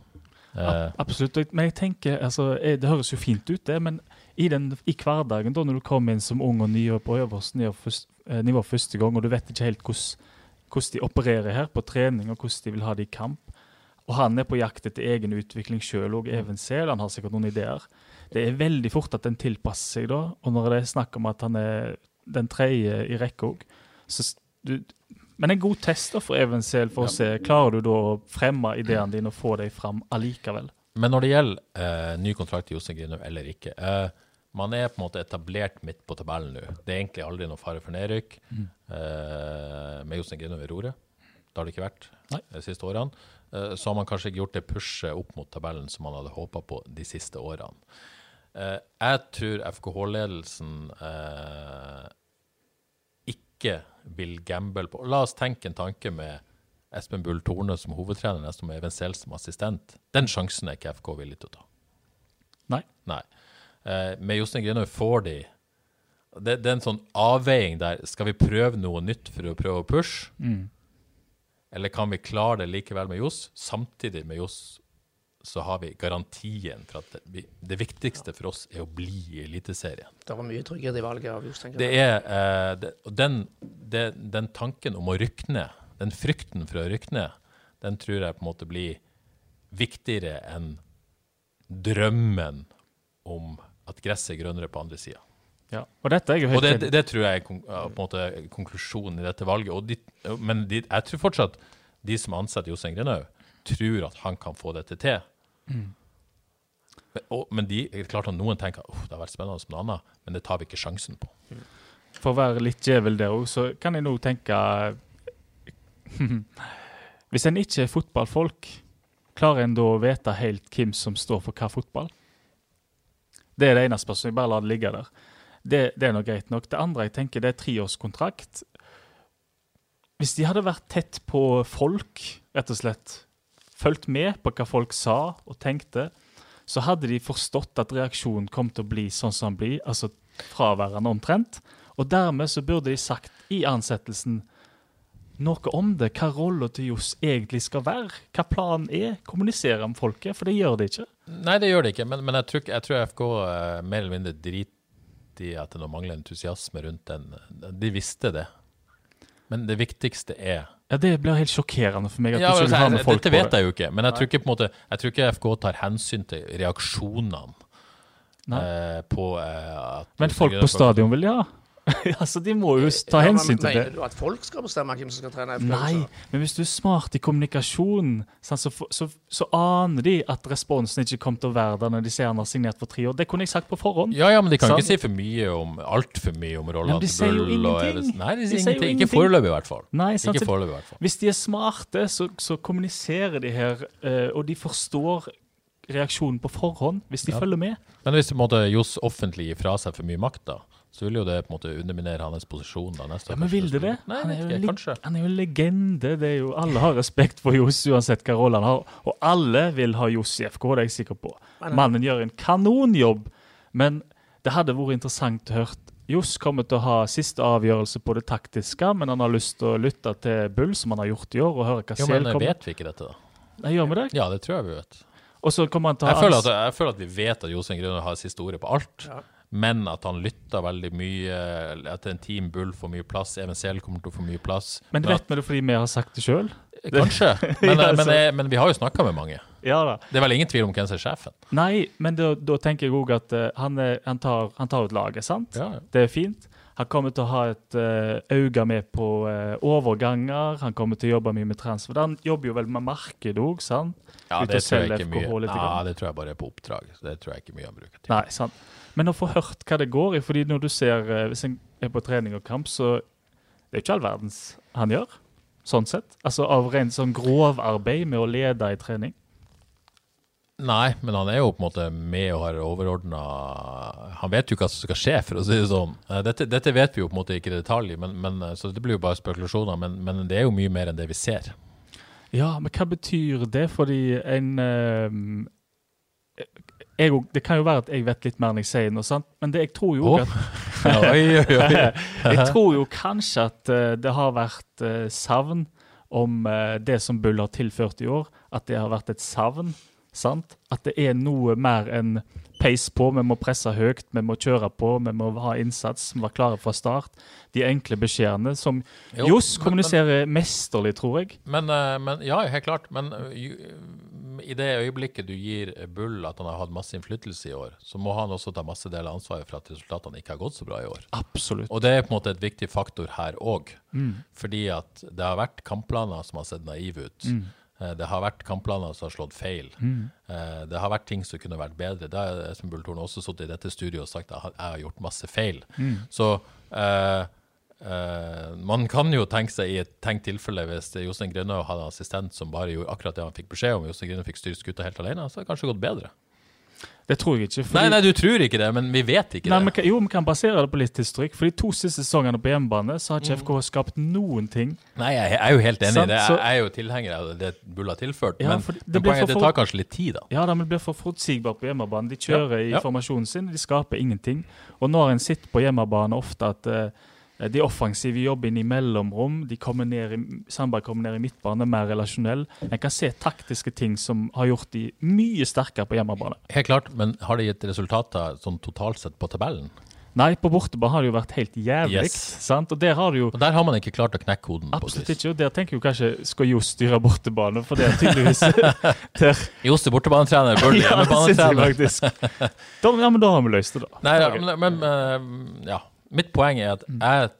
Uh, absolutt. Men jeg tenker, altså, Det høres jo fint ut, det. Men i, den, i hverdagen, da når du kommer inn som ung og ny og på øverste nivå, først, eh, nivå første gang, og du vet ikke helt hvordan de opererer her på trening, og hvordan de vil ha det i kamp, og han er på jakt etter egen utvikling sjøl og Even Sehl, han har sikkert noen ideer. Det er veldig fort at den tilpasser seg da, og når det er snakk om at han er den tredje i rekka òg, så du, men en god test da for Even Sehl for å se klarer du da å fremme ideene dine og få dem fram allikevel. Men når det gjelder eh, ny kontrakt til Jostein Grinhaug eller ikke eh, Man er på en måte etablert midt på tabellen nå. Det er egentlig aldri noe fare for nedrykk mm. eh, med Jostein Grinum ved roret. Det har det ikke vært Nei. de siste årene. Eh, så har man kanskje ikke gjort det pushet opp mot tabellen som man hadde håpa på de siste årene. Eh, jeg tror FKH-ledelsen eh, ikke vil gamble på La oss tenke en tanke med Espen Bull Torne som hovedtrener, nesten med Even Sehl som assistent. Den sjansen er ikke FK villig til å ta. Nei. Nei. Eh, med Jostein Grinhaug får de det, det, er en sånn avveiing der. Skal vi prøve noe nytt for å prøve å pushe? Mm. Eller kan vi klare det likevel med Johs? Samtidig med Johs så har vi garantien for at det, det viktigste for oss er å bli i Eliteserien. Det var mye tryggere i valget av Jostein. Det er, eh, det, den, den tanken om å rykke ned den frykten for å rykke ned, den tror jeg på en måte blir viktigere enn drømmen om at gresset er grønnere på andre sida. Ja, og og det, det, det, tror jeg er på en måte konklusjonen i dette valget. De, men de, jeg tror fortsatt de som ansetter Jostein Grinhaug, tror at han kan få dette til. Mm. Men, og, men de, klart at noen tenker at det har vært spennende som noe annet, men det tar vi ikke sjansen på. For å være litt djevel der òg, så kan jeg nå tenke Hvis en ikke er fotballfolk, klarer en da å vite helt hvem som står for hva fotball? Det er det ene spørsmålet. Jeg bare lar det ligge der. Det, det er nå greit nok. Det andre jeg tenker, det er treårskontrakt. Hvis de hadde vært tett på folk, rett og slett, fulgt med på hva folk sa og tenkte, så hadde de forstått at reaksjonen kom til å bli sånn som den blir, altså fraværende omtrent. Og dermed så burde de sagt i ansettelsen noe om det, hva rolla til Johs egentlig skal være, hva planen er, kommunisere med folket, for det gjør de ikke. Nei, det gjør det ikke, men, men jeg, tror, jeg tror FK uh, mer eller mindre driter i at det nå mangler entusiasme rundt den. De visste det. Men det viktigste er Ja, Det blir helt sjokkerende for meg at ja, du ikke vil ha altså, med folk Dette vet det. jeg jo ikke, men jeg tror ikke, måte, jeg tror ikke FK tar hensyn til reaksjonene eh, på eh, Men folk på stadion vil ja. altså, De må jo ta Ja, hensyn til det. Mener du at folk skal bestemme hvem som skal trene FK? Nei, men hvis du er smart i kommunikasjon, så, så, så aner de at responsen ikke kommer til å være der når de ser han har signert for tre år. Det kunne jeg sagt på forhånd. Ja, ja, men de kan Sant. ikke si for mye om altfor mye om rollene men de sier jo ingenting. Nei, de De sier sier ingenting. Ikke foreløpig, i hvert fall. Nei, sant, Ikke foreløpig, i hvert fall. Hvis de er smarte, så, så kommuniserer de her, eh, og de forstår reaksjonen på forhånd, hvis de Ja. følger med. Men hvis på en måte Johs offentlig gir fra seg for mye makt, da, så vil jo det på en måte underminere hans posisjon. da neste Ja, men vil det det? Nei, han, er jo ikke, kanskje. han er jo en legende. Det er jo, alle har respekt for Johs uansett hva rolle han har. Og alle vil ha Johs i FK, det er jeg sikker på. Mannen gjør en kanonjobb, men det hadde vært interessant å høre Johs kommer til å ha siste avgjørelse på det taktiske, men han har lyst til å lytte til Bull, som han har gjort i år, og høre hva Jo, Sel men kommer vet vi ikke dette, da? Nei, Gjør vi det? Ja, det tror jeg vi vet. Og så kommer han til å Jeg føler at, jeg føler at vi vet at Jostein Grønner har siste ordet på alt. Ja. Men at han lytter veldig mye, at en Team Bull får mye plass, Sehl kommer til å få mye plass. Men vet vi det fordi vi har sagt det sjøl? Kanskje, men, Ja, men, jeg, men vi har jo snakka med mange. Ja da. Det er vel ingen tvil om hvem som er sjefen. Nei, men da, da tenker jeg òg at uh, han, er, han, tar, han tar ut laget, sant? Ja. Det er fint. Han kommer til å ha et uh, øye med på eh, overganger. Han kommer til å jobbe mye med transfer. Han jobber jo vel med marked òg, sant? Ja, det tror jeg ikke mye. Ja, det tror jeg bare er på oppdrag. Så det tror jeg ikke mye han bruker til. Nei, sant. Men å få hørt hva det går i, fordi når du ser eh, Hvis en er på trening og kamp, så det er ikke all verdens han gjør. Sånn sett. Altså av rent sånn grovarbeid med å lede i trening. Nei, men han er jo på en måte med og har overordna Han vet jo hva som skal skje, for å si det sånn. Eh, Dette, dette vet vi jo på en måte ikke i detalj, men, men, eh, så det blir jo bare spekulasjoner. Men, men det er jo mye mer enn det vi ser. Ja, men hva betyr det? Fordi en ehm, jeg, Det kan jo være at jeg vet litt mer enn jeg sier nå, men det, jeg tror jo oh. at. Jeg tror jo kanskje at eh, det har vært eh, savn om eh, det som Bull har tilført i år, at det har vært et savn. Sant? At det er noe mer enn peis på, vi må presse høyt, vi må kjøre på, vi må ha innsats, vi må være klare fra start. De enkle beskjedene som Jo, Johs men- kommuniserer mesterlig, tror jeg. Men, eh, men ja, helt klart. Men i det øyeblikket du gir Bull at han har hatt masse innflytelse i år, så må han også ta masse del av ansvaret for at resultatene ikke har gått så bra i år. Absolutt. Og det er på en måte et viktig faktor her òg. Mm. Fordi at det har vært kampplaner som har sett naive ut. Mm. Eh, Det har vært kampplaner som har slått feil. Mm. Det har vært ting som kunne vært bedre. Da har Espen Bulltorn også sittet i dette studioet og sagt at jeg har gjort masse feil. Mm. Så uh, uh, man kan jo tenke seg i et tenkt tilfelle hvis Jostein Grønne hadde en assistent som bare gjorde akkurat det han fikk beskjed om, Jostein Grønne fikk styrt skuta helt alene, så hadde det kanskje gått bedre. Det tror jeg ikke. Nei, fordi- nei, du tror ikke det, men vi vet ikke Nei, det. men, kan- jo, vi kan basere det på litt historikk. For de to siste sesongene på hjemmebane så har ikke FK skapt noen ting. Nei, jeg er jo helt enig i det. Jeg er jo tilhenger av det Bull har tilført. Ja, men det poenget for det tar kanskje litt tid, da. Ja, da, men det blir for forutsigbart på hjemmebane. De kjører Ja, i ja. formasjonen sin, de skaper ingenting. Og nå har en sett på hjemmebane ofte at eh, de offensive jobber inn i mellomrom. De kommer ned i, Sandberg kommer ned i midtbane, mer relasjonell. En kan se taktiske ting som har gjort de mye sterkere på hjemmebane. Helt klart, men har det gitt resultater sånn totalt sett på tabellen? Nei, på bortebane har det jo vært helt jævlig. Yes. sant? Og der har det jo Og der har man ikke klart å knekke koden. Absolutt ikke. Og der tenker jo kanskje skal Johs styre bortebane, for det er tydeligvis der. Johs er bortebanetrener, Bull er Ja, hjemmebanetrener. ja, men da har vi løst det, da. Nei, ja, men, men eh, ja. Mitt poeng er at jeg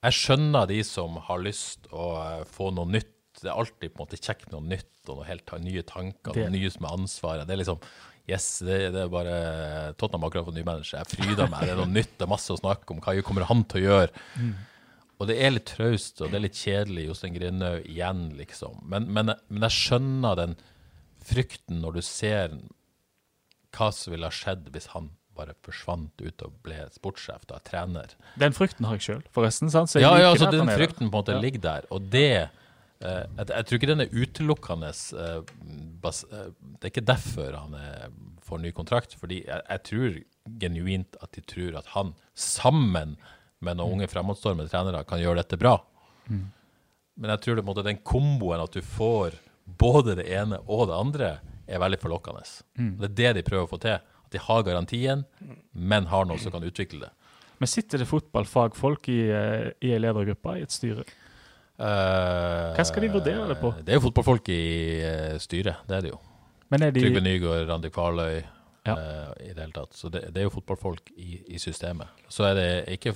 Jeg skjønner de som har lyst å eh, få noe nytt. Det er alltid på en måte kjekt med noe nytt og noe helt nye tanker. Det- Noe nye er ansvaret. Det er liksom Yes, det, det er bare Tottenham akkurat fått ny manager. Jeg fryder meg. Det er noe nytt. Det er masse å snakke om. Hva kommer han til å gjøre? Og det er litt traust, og det er litt kjedelig. Jostein Grindhaug igjen, liksom. Men, men, men jeg skjønner den frykten når du ser hva som ville ha skjedd hvis han bare forsvant ut og ble sportssjef, da, trener. Den frykten har jeg sjøl, forresten. sant? Så Ja, ja, altså den frykten på en måte Ja. ligger der, og det eh, jeg, jeg tror ikke den er utelukkende eh, bas, eh, Det er ikke derfor han er, får ny kontrakt, fordi jeg, jeg tror genuint at de tror at han, sammen med noen unge fremadstormende trenere, kan gjøre dette bra. Men jeg tror det, måte, den komboen at du får både det ene og det andre, er veldig forlokkende. Det er det de prøver å få til. De har garantien, men har noen som kan utvikle det. Men sitter det fotballfagfolk i, eh, i elevgruppa i et styre? Eh, Hva skal de vurdere det på? Det er jo fotballfolk i eh, styret, det er det jo. Men er de Trygve Nygaard, Randi Kvaløy Ja. i det hele tatt. Så det, det er jo fotballfolk i, i systemet. Så er det ikke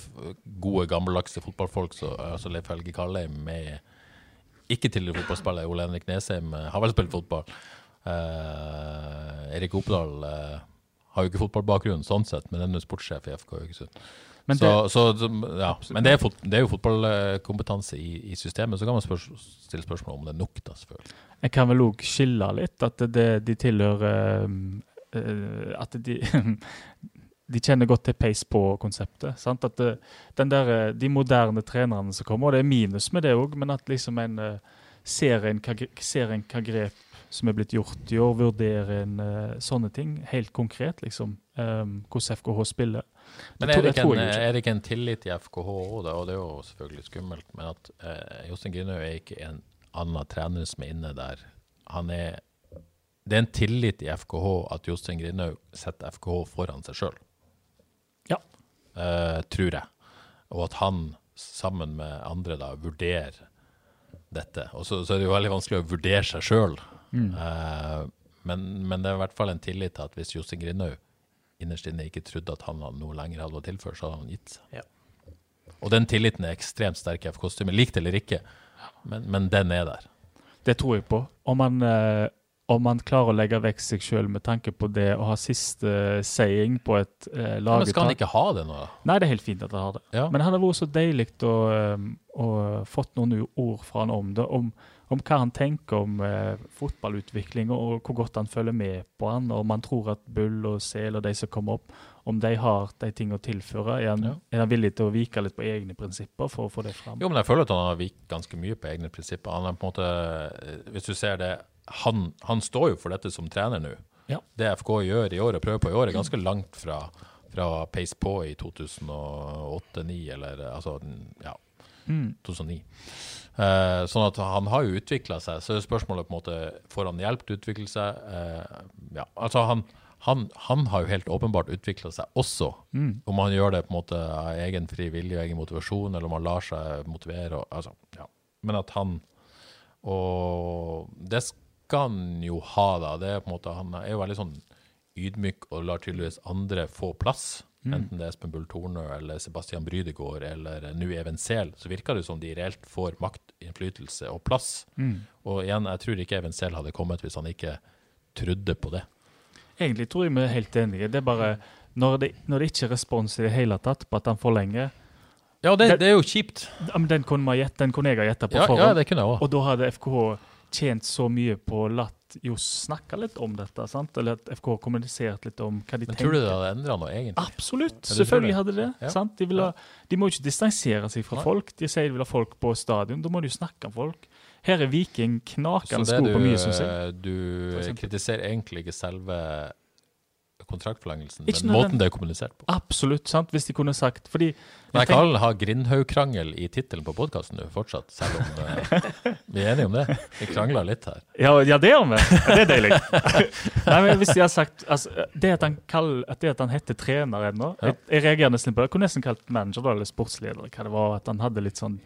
gode, gammeldagse fotballfolk, så altså Leif Helge Kalheim med ikke tidligere fotballspiller, Ole Henrik Nesheim har vel spilt fotball. Uh, Erik Opedal eh, har jo ikke fotballbakgrunn sånn sett, men er nå sportssjef i FK Haugesund. Men det- så, så, ja. men det er, fot, det er jo fotballkompetanse i, i systemet. Så kan man spør, stille spørsmål om det er nok, da, selvfølgelig. Jeg kan vel òg skille litt, at det, de tilhører uh, eh, At de De kjenner godt til pace på-konseptet. sant? At den der, eh, De moderne trenerne som kommer, og det er minus med det òg, men at liksom en eh, ser en hva ser en hva grep som er blitt gjort i år, vurdere en uh, sånne ting helt konkret, liksom. Um, hvordan FKH spiller. Men er det, en, er det ikke en tillit i FKH òg, da? Og det er jo selvfølgelig skummelt, men at uh, Jostein Grinhaug er ikke en annen trener som er inne der. Han er Det er en tillit i FKH at Jostein Grinhaug setter FKH foran seg sjøl. Ja. Uh, tror jeg. Og at han sammen med andre da vurderer dette. Og så, så er det jo veldig vanskelig å vurdere seg sjøl. Eh, men, men det er i hvert fall en tillit til at hvis Josse Grinhaug innerst inne ikke trodde at han hadde noe lenger hadde å tilføre, så hadde han gitt seg. Ja. Og den tilliten er ekstremt sterk i FK-kostymet, likt eller ikke, men, men den er der. Det tror jeg på. Om man, eh, om man klarer å legge vekk seg sjøl med tanke på det å ha siste saying på et eh, Ja, men skal han ikke ha det nå, da? Nei, det er helt fint at han har det. Ja. Men det hadde vært så deilig å, eh, å fått noen ord fra han om det. Om, om hva han tenker om eh, fotballutvikling, og hvor godt han følger med på han. og Om han tror at Bull og Sel og de som kommer opp, om de har de ting å tilføre. Er han, Ja. er han villig til å vike litt på egne prinsipper for å få det fram? Jo, men jeg føler at han har vikt ganske mye på egne prinsipper. Han er på en måte, eh, Hvis du ser det Han, han står jo for dette som trener nå. Ja. Det FK gjør i år og prøver på i år, er ganske langt fra, fra Pace på i 2008-2009, eller altså ja, Mm. 2009. Eh, sånn at han har jo utvikla seg. Så er spørsmålet på en måte Får han hjelp til å utvikle seg? Eh, ja, altså han, han, han har jo helt åpenbart utvikla seg også. Mm. Om han gjør det på en måte av egen fri vilje og egen motivasjon, eller om han lar seg motivere. Og, altså, ja. Men at han Og det skal han jo ha, da. Det er på en måte, han er jo veldig sånn ydmyk og lar tydeligvis andre få plass. Enten det er Espen Bull Tornø eller Sebastian Brydegård eller nå Even Sehl, så virker det som de reelt får makt, innflytelse og plass. Og igjen, jeg tror ikke Even Sehl hadde kommet hvis han ikke trodde på det. Egentlig tror jeg vi er helt enige. Det er bare når det, når det ikke er respons i det hele tatt på at han forlenger Ja, det, Det- det er jo kjipt. Den den kunne jeg ha gjetta på Ja, forhånd. ja, det kunne jeg også. Og da hadde FKH tjent så mye på å latt Johs snakke litt om dette. sant? Eller at har kommunisert litt om hva de Men tenker. tror du det hadde endra noe, egentlig? Absolutt. Ja, Selvfølgelig det? hadde det. Ja. sant? De, ha, de må jo ikke distansere seg fra Nei. folk. De sier de vil ha folk på stadion. Da må de jo snakke om folk. Her er Viking knakende sko på mye, syns jeg. eh, du kritiserer egentlig ikke selve kontraktforlengelsen, men måten det er kommunisert på. Absolutt. sant? Hvis de kunne sagt fordi Men jeg tenk- kan ha Grindhaug-krangel i tittelen på podkasten nå fortsatt, selv om uh, vi er enige om det. Vi krangler litt her. Ja, ja det gjør vi. Ja, det er deilig. Nei, men hvis de har sagt altså, det, at han kall, at det at han heter trener ennå Ja. jeg, jeg reagerer nesten på det. Jeg kunne nesten kalt manager da, eller sportsleder. Hva det var, At han hadde litt sånn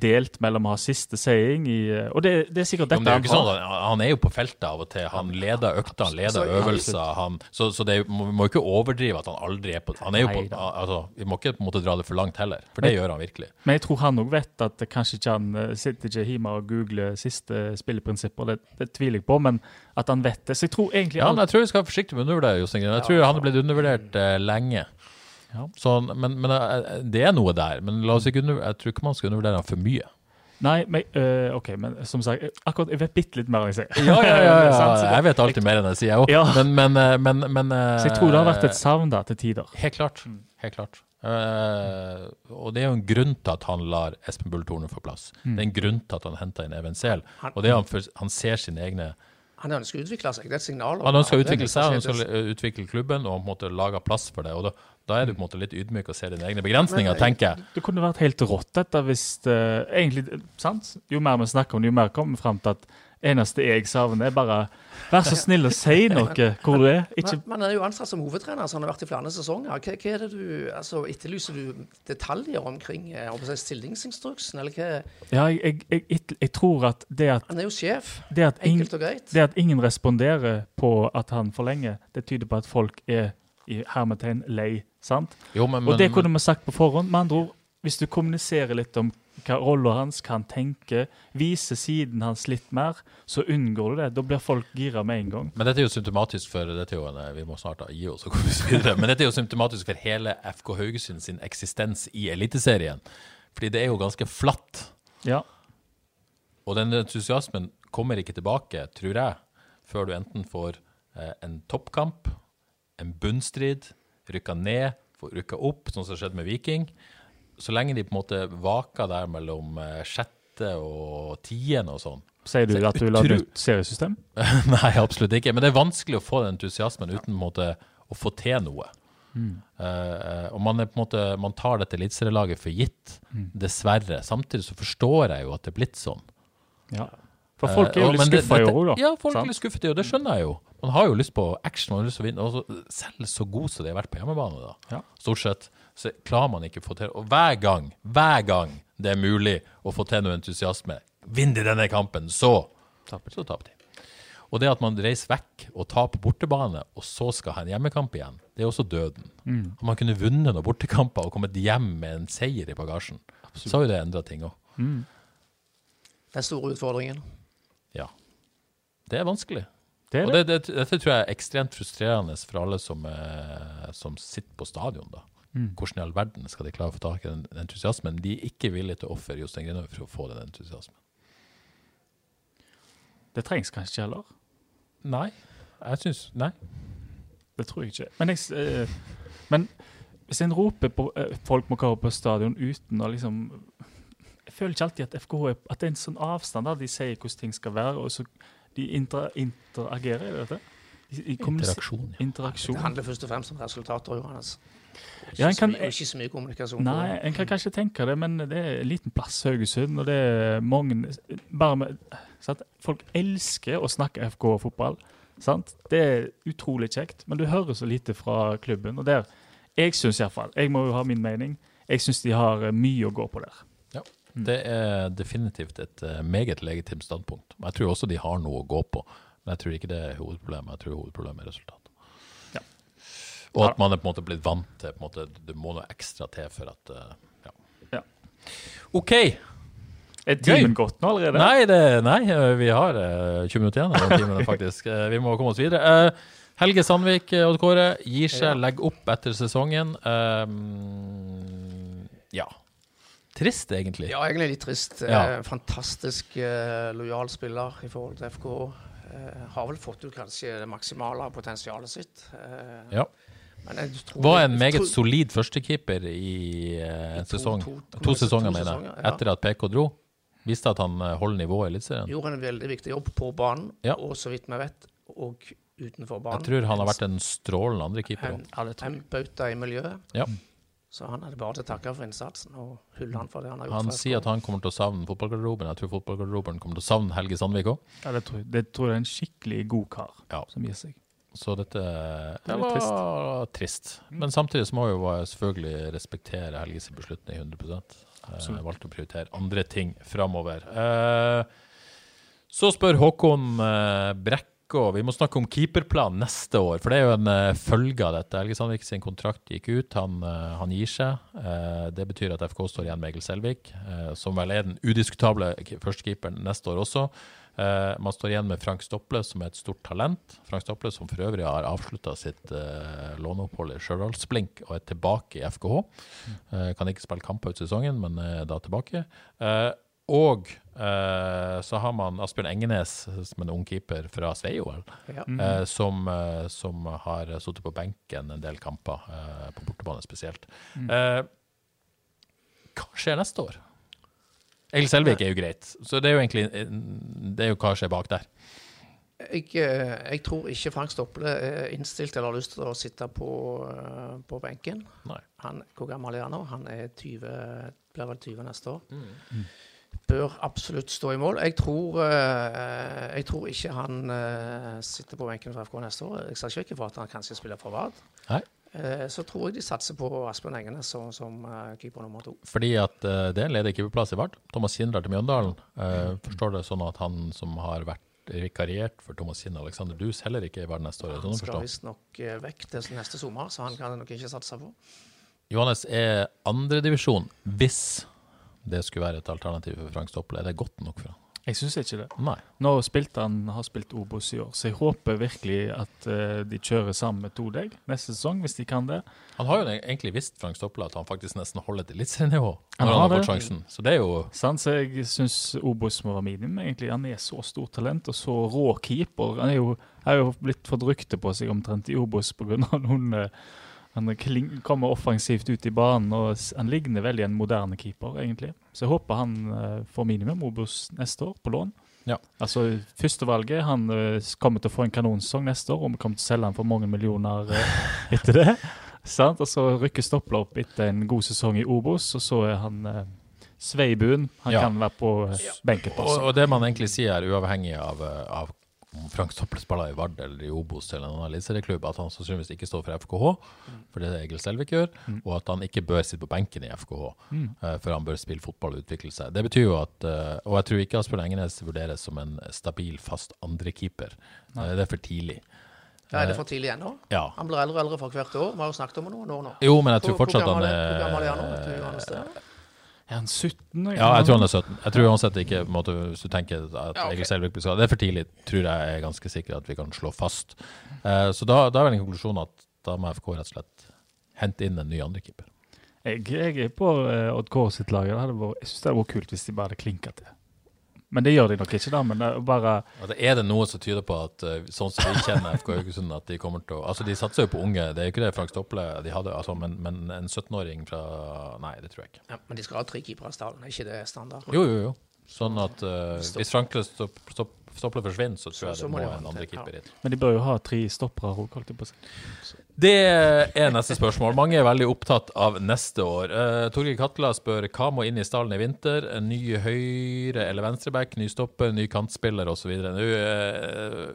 delt mellom å ha siste saying i Og det, det er sikkert dette men det er han har. sånn han, er jo på feltet av og til. Han leder økter, han leder øvelser. Han, så så det må- vi må ikke overdrive at han aldri er på Han er jo på altså, Vi må ikke på en måte dra det for langt heller, for det gjør han virkelig. Men jeg tror han òg vet at kanskje ikke han eh, sitter ikke hjemme og googler siste spilleprinsipper. Det, det tviler jeg på, men at han vet det. Så jeg tror egentlig Ja, men jeg tror vi skal være forsiktige med å undervurdere Jostein Grine. Jeg tror han er blitt undervurdert eh, lenge. Ja. Sånn, men men eh, det er noe der. Men la oss ikke under, jeg tror ikke man skal undervurdere for mye. Nei, men, øh, OK, men som sagt, eh, akkurat jeg vet bitte litt mer enn jeg sier. Ja, ja, ja, ja, Jeg vet alltid mer enn jeg sier, jeg òg. Ja. Men, men, eh, men, men eh, Så jeg tror det har vært et savn da, til tider. Helt klart. Helt klart. Uh, og det er jo en grunn til at han lar Espen Bull Torne få plass. Det er en grunn til at han henter inn Even Sehl. Og det er han, for, han ser sine egne Han ønsker å utvikle seg. Det er et signal. Han ønsker å utvikle seg, han ønsker å utvikle klubben og på en måte lage plass for det. og Da, da er du på en måte litt ydmyk og ser dine egne begrensninger, tenker jeg. Det kunne vært helt rått, dette, hvis det, egentlig, sant? Jo mer vi snakker om det, jo mer kommer vi fram til at eneste jeg savner, er bare Vær så snill og si noe hvor du er. Ikke Men, men han er jo ansatt som hovedtrener, så han har vært i flere sesonger. Hva, hva er det du, altså Etterlyser du detaljer omkring om å si, stillingsinstruksen, eller hva? Ja, jeg, jeg, jeg, jeg, tror at det at, Han er jo sjef. det, at ing, Enkelt og greit. det at ingen responderer på at han forlenger, det tyder på at folk er i hermetegn lei. Sant? Jo, men, Og det kunne vi sagt på forhånd. Med andre ord, hvis du kommuniserer litt om hva rolla hans kan tenke, viser siden hans litt mer, så unngår du det. Da blir folk gira med en gang. Men dette er jo symptomatisk for dette er jo en, Vi må snart da gi oss og komme oss videre. Men dette er jo symptomatisk for hele FK Haugesund sin eksistens i Eliteserien. Fordi det er jo ganske flatt. Ja. Og den entusiasmen kommer ikke tilbake, tror jeg, før du enten får eh, en toppkamp, en bunnstrid, rykka ned, rykka opp, sånn som skjedde med Viking. Så lenge de på en måte vaker der mellom eh, sjette og tiende og sånn. Sier du at du vil ha et nytt seriesystem? Nei, absolutt ikke. Men det er vanskelig å få den entusiasmen uten på en måte, å få til noe. Mm. Uh, og man, er på en måte, man tar dette eliteserielaget for gitt, dessverre. Samtidig så forstår jeg jo at det er blitt sånn. Ja. For folk er Eh, jo litt men skuffa i år, da. Ja, folk er litt skuffet i år. Det skjønner jeg jo. Man har jo lyst på action, man har lyst til å vinne. Og selv så god som de har vært på hjemmebane, da, Ja. stort sett, så klarer man ikke å få til Og hver gang, hver gang det er mulig å få til noe entusiasme, vinner de denne kampen, så så taper de. Og det at man reiser vekk og taper bortebane, og så skal ha en hjemmekamp igjen, det er også døden. Mm. Om man kunne vunnet noen bortekamper og kommet hjem med en seier i bagasjen, så har jo det endra ting òg. Den store utfordringen. Det er vanskelig. Det er Og det. det, det, dette tror jeg er ekstremt frustrerende for alle som, eh, som sitter på stadion. da. Mm. Hvordan i all verden skal de klare å få tak i den entusiasmen? De er ikke villige til å ofre Jostein Grinhaug for å få den entusiasmen. Det trengs kanskje ikke heller. Nei. Jeg syns Nei. Det tror jeg ikke. Men, jeg, eh, men hvis en roper på eh, folk må komme på stadion uten å liksom Jeg føler ikke alltid at FKH er, at det er en sånn avstand der de sier hvordan ting skal være, og så de inter, interagerer i dette. De, de Interaksjon. ja. Interaksjon. Det handler først og fremst om resultater, Johannes. Ikke, Ja, en så kan- mye, ikke så mye kommunikasjon. Nei, en kan kanskje tenke det, men det er en liten plass, Haugesund, og det er mange bare med, sant? Folk elsker å snakke FK og fotball. Sant? Det er utrolig kjekt, men du hører så lite fra klubben. Og der, jeg syns iallfall, jeg må jo ha min mening, jeg syns de har eh, mye å gå på der. Det er definitivt et eh, meget legitimt standpunkt. Jeg tror også de har noe å gå på, men jeg tror ikke det er hovedproblemet. Jeg tror hovedproblemet er resultatet. Ja. Og at man er på en måte blitt vant til måte, Det må noe ekstra til for at eh, Ja. Ja. OK. Er timen gått nå allerede? Nei, det, nei, eh, vi har eh, 20 minutter igjen av timen, faktisk. Vi må komme oss videre. Helge Sandvik Odd Kåre gir seg, legger opp etter sesongen. Um, ja. Trist, egentlig. Ja, egentlig litt trist. Ja. Eh, fantastisk eh, lojal spiller i forhold til FK. Eh, har vel fått ut kanskje det maksimale av potensialet sitt. Eh, Ja. Men jeg tror, Var en meget tror- solid førstekeeper i eh, en To- sesong. to- To, to sesonger, sesonger, mener jeg. ja. Etter at PK dro. Viste at han eh, holder nivået i Eliteserien. Gjorde en veldig viktig jobb på banen, Ja. og så vidt vi vet, og utenfor banen. Jeg tror han har vært en strålende andrekeeper. en, en bauta i miljøet. Ja. Så han hadde bare til å takke for innsatsen og hylle han for det han har gjort. Han sier at han kommer til å savne fotballgarderoben. Jeg tror fotballgarderoben kommer til å savne Helge Sandvik òg. Ja, det tror jeg. Det tror jeg er en skikkelig god kar Ja. som gir seg. Så dette Det det er var trist. Men samtidig så må jo selvfølgelig respektere Helges beslutning 100 Jeg valgte å prioritere andre ting framover. Eh, så spør Håkon eh, Brekkå Vi må snakke om keeperplan neste år, for det er jo en uh, følge av dette. Helge Sandvik sin kontrakt gikk ut, han, uh, han gir seg. Uh, det betyr at FK står igjen med Egil Selvik, som vel er den udiskutable ke- førstekeeperen neste år også. Man står igjen med Frank Stopple, som er et stort talent. Frank Stopple som for øvrig har avslutta sitt låneopphold i Stjørdalsblink og er tilbake i FKH. Eh, kan ikke spille kamper ut sesongen, men er da tilbake. Og eh, så har man Asbjørn Engenes, som er en ung keeper fra Sveio, Ja. eh, som, eh, som har sittet på benken en del kamper, på bortebane spesielt. Mm. hva skjer neste år? Egil Selvik er jo greit, så det er jo egentlig det er jo hva skjer bak der. Jeg, jeg tror ikke Frank Stopple er innstilt eller har lyst til å sitte på, på benken. Nei. Han, hvor gammel er han nå? Han er 20, blir vel 20 neste år. Mm. Bør absolutt stå i mål. Jeg tror, eh, jeg tror ikke han eh, sitter på benken for FK neste år. Jeg ser ikke for at han kanskje spiller for Vard. Eh, så tror jeg de satser på Asbjørn Engenes som, som keeper nummer to. Fordi at det er en ledig keeperplass i Vard. Thomas Sindler til Mjøndalen. Eh, forstår det sånn at han som har vært vikariert for Thomas Kinn, Alexander Dus, heller ikke i Vard neste år? Er Han sånn skal visstnok vekk til neste sommer, så han kan nok ikke satse på. Johannes er andredivisjon hvis det skulle være et alternativ for Frank Stopple. Er det godt nok for han? Jeg syns ikke det. Nei. Nå spilte han, har spilt Obos i år, så jeg håper virkelig at uh, de kjører sammen med to deg neste sesong, hvis de kan det. Han har jo egentlig visst, Frank Stopple, at han faktisk nesten holder til eliteserienivå når han har fått sjansen. Så det er jo Sant? Så jeg syns Obos må være minimum. egentlig. Han er så stort talent og så rå keeper. Han er jo, har jo blitt fått rykte på seg omtrent i Obos pga. noen eh, Han kommer offensivt ut i banen, og han ligner veldig en moderne keeper, egentlig. Så jeg håper han eh, får minimum Obos neste år, på lån. Ja. Altså, Førstevalget Han eh, kommer til å få en kanonsesong neste år, og vi kommer til å selge han for mange millioner eh, etter det. Sant? Og så rykker Stopla opp etter en god sesong i Obos, og så er han eh, Sveibuen. Han Ja. kan være på benken. og, også. og det man egentlig sier, er uavhengig av, av Frank Stopple spiller i Vard eller i Obos eller en annen eliteserieklubb, at han sannsynligvis ikke står for FKH, for det er det Egil Selvik gjør, og at han ikke bør sitte på benken i FKH, eh, for han bør spille fotball og utvikle seg. Det betyr jo at uh, Og jeg tror ikke Asbjørn Engenes vurderes som en stabil, fast andrekeeper. Uh, det er for tidlig. Ja, er det for tidlig ennå? Ja. Han blir eldre og eldre for hvert år. Vi har jo snakket om det noen år nå. Jo, men jeg tror fortsatt han er- er er han nå? Vet du, Johannes, det? Er han 17? Ja, jeg tror han er 17. Jeg tror uansett ikke, på en måte, hvis du tenker at Ja, okay. Egil Selvik blir skadet, det er for tidlig, tror jeg er ganske sikker at vi kan slå fast. Uh, så da, da er vel en konklusjon at da må FK rett og slett hente inn en ny andrekeeper. Jeg, jeg er på uh, Odd Kåre sitt lag. Det jeg syns det hadde vært kult hvis de bare hadde klinka til. Men det gjør de nok ikke, da. Men det er bare Altså, er det noe som tyder på at eh, sånn som vi kjenner FK Haugesund, at de kommer til å Altså, de satser jo på unge, det er jo ikke det Frank Stopple de hadde, altså, men, men en 17-åring fra Nei, det tror jeg ikke. Ja, men de skal ha tre keepere i stallen, er ikke det standard? Jo, jo, jo. Sånn at uh, hvis Frank Stopp, stopp, Stopple forsvinner, så tror jeg så det må en andre til, keeper inn. Men de bør jo ha tre stoppere òg, holdt jeg på å si. Det er neste spørsmål. Mange er veldig opptatt av neste år. Uh, Torgeir Katla spør hva må inn i stallen i vinter? En ny høyre- eller venstreback, ny stopper, ny kantspiller osv. Nå uh,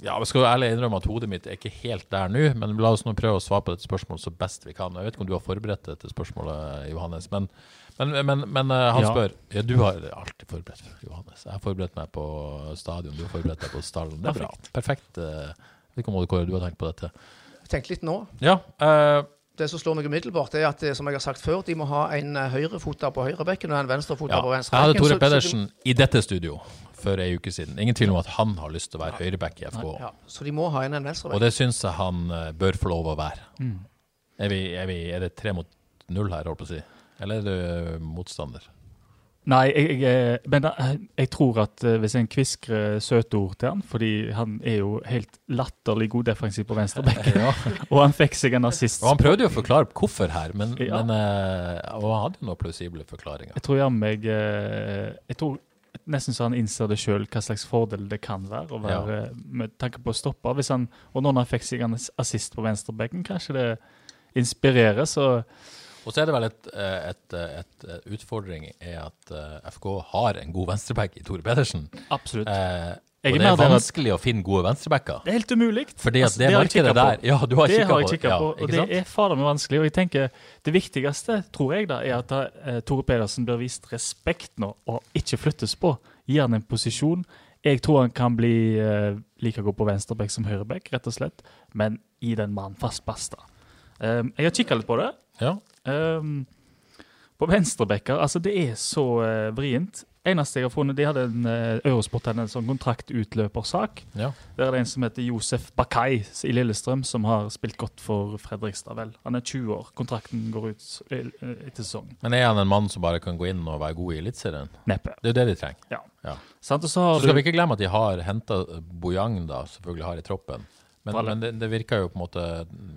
Ja, jeg skal ærlig innrømme at hodet mitt er ikke helt der nå, men la oss nå prøve å svare på dette spørsmålet så best vi kan. Jeg vet ikke om du har forberedt dette spørsmålet, Johannes, men, men, men, men eh, han Ja. spør Ja, du har alltid forberedt, Johannes. Jeg har forberedt meg på stadion, du har forberedt deg på stallen. Det er bra. Perfekt. Jeg vet ikke om Kåre, du har tenkt på dette? Jeg tenkte litt nå. Ja. uh, Det som slår meg umiddelbart, er at eh, som jeg har sagt før, de må ha en høyrefota på høyrebekken og en venstrefota ja. på venstre. Jeg hadde Tore så- så de- Pedersen i dette studio for ei uke siden. Ingen tvil om at han har lyst til å være høyreback i FK. Ja, så de må ha en, en Og det syns jeg han bør få lov å være. Mm. Er, vi, er, vi, er det tre mot null her, holdt på å si? Eller er du motstander? Nei, jeg, jeg, men da- jeg tror at eh, hvis en kviskrer søtord til han, fordi han er jo helt latterlig god defensiv på venstrebekken, og han fikk seg en assist. Og han prøvde jo å forklare hvorfor her, men, Ja. men eh, Og han hadde jo noen plausible forklaringer. Jeg tror jammen eh, Jeg tror nesten så han innser det sjøl hva slags fordel det kan være, å være ja. med tanke på å stoppe. Hvis han, og når han fikk seg en assist på venstrebekken, kanskje det inspirerer, så Og så er det vel et, eh, et, eh, et, et utfordring er at eh, FK har en god venstreback i Tore Pedersen. absolutt. Eh, og det er vanskelig å finne gode venstrebacker. Det er helt umulig. Fordi at Altså, det jeg markedet på. der Ja, du har Det har jeg på kikket ja, på, og det er fader meg vanskelig. Og jeg tenker Det viktigste, tror jeg, da, er at eh, Tore Pedersen blir vist respekt nå, og ikke flyttes på. Gi han en posisjon. Jeg tror han kan bli eh, like god på venstreback som høyreback, rett og slett. Men gi den mannen fast pasta. Um, jeg har kikka litt på det. Ja. Um, på venstrebacker, altså det er så uh, vrient. Eneste jeg har funnet, De hadde en uh, Eurosport hadde en sånn kontraktutløpersak. Ja. Der er det en som heter Josef Bakai i Lillestrøm, som har spilt godt for Fredrikstad. vel. Han er 20 år. Kontrakten går ut etter sesongen. Men er han en mann som bare kan gå inn og være god i Eliteserien? Neppe. Det er jo det de trenger. Ja. Ja. Sant? Og så Så skal du vi ikke glemme at de har henta Bojang, da, selvfølgelig har i troppen. Men, men det, det virker jo på en måte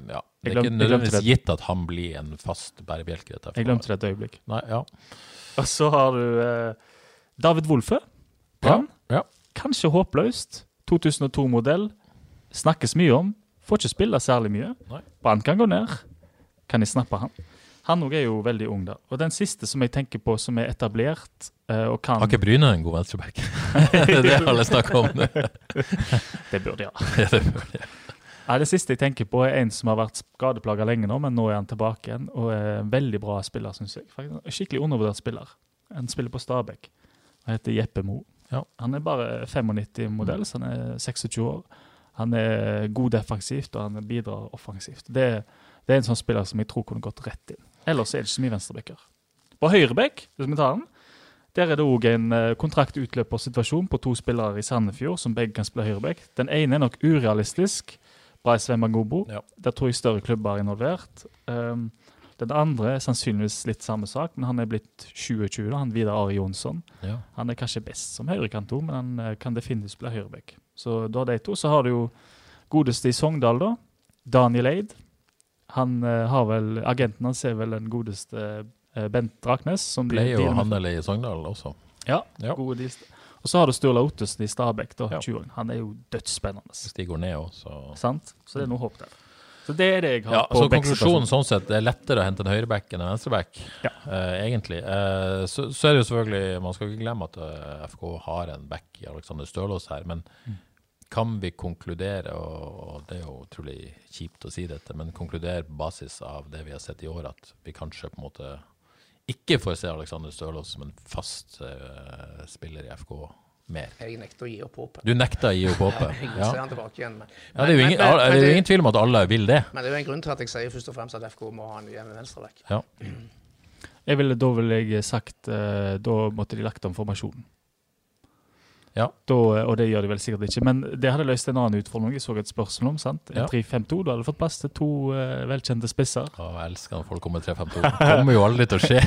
Ja. Det er glem- ikke nødvendigvis gitt at han blir en fast bærebjelke dette. Jeg glemte det et øyeblikk. Nei, ja. Og så har du eh, David Wolfe. Brann. ja. kanskje håpløst. 2002-modell. Snakkes mye om. Får ikke spille særlig mye. Brann kan gå ned. Kan jeg snappe han? Han òg er jo veldig ung, da. Og den siste som jeg tenker på som er etablert uh, og kan Har ikke Bryne en god venstreback? det er det alle snakker om. Det burde jeg ha. Ja, det burde de. Nei, Det siste jeg tenker på, er en som har vært skadeplaga lenge nå, men nå er han tilbake igjen. Og er en veldig bra spiller, syns jeg. Skikkelig undervurdert spiller. Han spiller på Stabæk. Han heter Jeppe Mo. Ja. Han er bare 95-modell, så han er 26 år. Han er god defensivt, og han bidrar offensivt. Det, det er en sånn spiller som jeg tror kunne gått rett inn. Ellers er det ikke så mye venstrebacker. På høyrebekk, hvis vi tar den, der er det òg en eh, kontraktutløpersituasjon på to spillere i Sandefjord som begge kan spille høyrebekk. Den ene er nok urealistisk. Brais Wembangobo. Ja. Der tror jeg større klubber er involvert. Um, den andre er sannsynligvis litt samme sak, men han er blitt 2020, da, han Vidar Ari Jonsson. Ja. Han er kanskje best som høyrekant òg, men han eh, kan definitivt bli høyrebekk. Så da de to. Så har du jo godeste i Sogndal, da. Daniel Eid. Han uh, har vel Agenten hans er vel den godeste uh, Bent Draknes. Som de- Pleier de- jo å handle i Sogndal også. Ja, Ja. gode deals. Og så har du Sturla Ottosen i Stabæk, da, Ja. 20 år. Han er jo dødsspennende. Hvis de går ned òg, så Sant? Så det er noe håp der. Så det er det jeg har Ja, på så. Konklusjonen sånn sett, det er lettere å hente en høyreback enn en venstreback, Ja. eh, egentlig. Eh, så, så er det jo selvfølgelig Man skal ikke glemme at uh, FK har en back i Alexander Stølås her, men Mm. kan vi konkludere, og, og det er jo utrolig kjipt å si dette, men konkludere på basis av det vi har sett i år, at vi kanskje på en måte ikke får se Alexander Stølås som en fast uh, spiller i FK mer. Jeg nekter å gi opp håpet. Du nekter å gi opp håpet? Jeg Ja. han tilbake igjen. Men, Ja, det er jo ingen, men- men- det er men jo ingen tvil om at alle vil det. Men det er jo en grunn til at jeg sier først og fremst at FK må ha en ny venstreback. Ja. Jeg ville, da ville jeg sagt eh, Da måtte de lagt om formasjonen. Ja. Da, og det gjør de vel sikkert ikke. Men det hadde løst en annen utfordring. Jeg så et spørsmål om. sant? En Ja. 3-5-2. Du hadde fått plass til to uh, velkjente spisser. Å, jeg elsker når folk kommer 3-5-2. Det kommer jo aldri til å skje.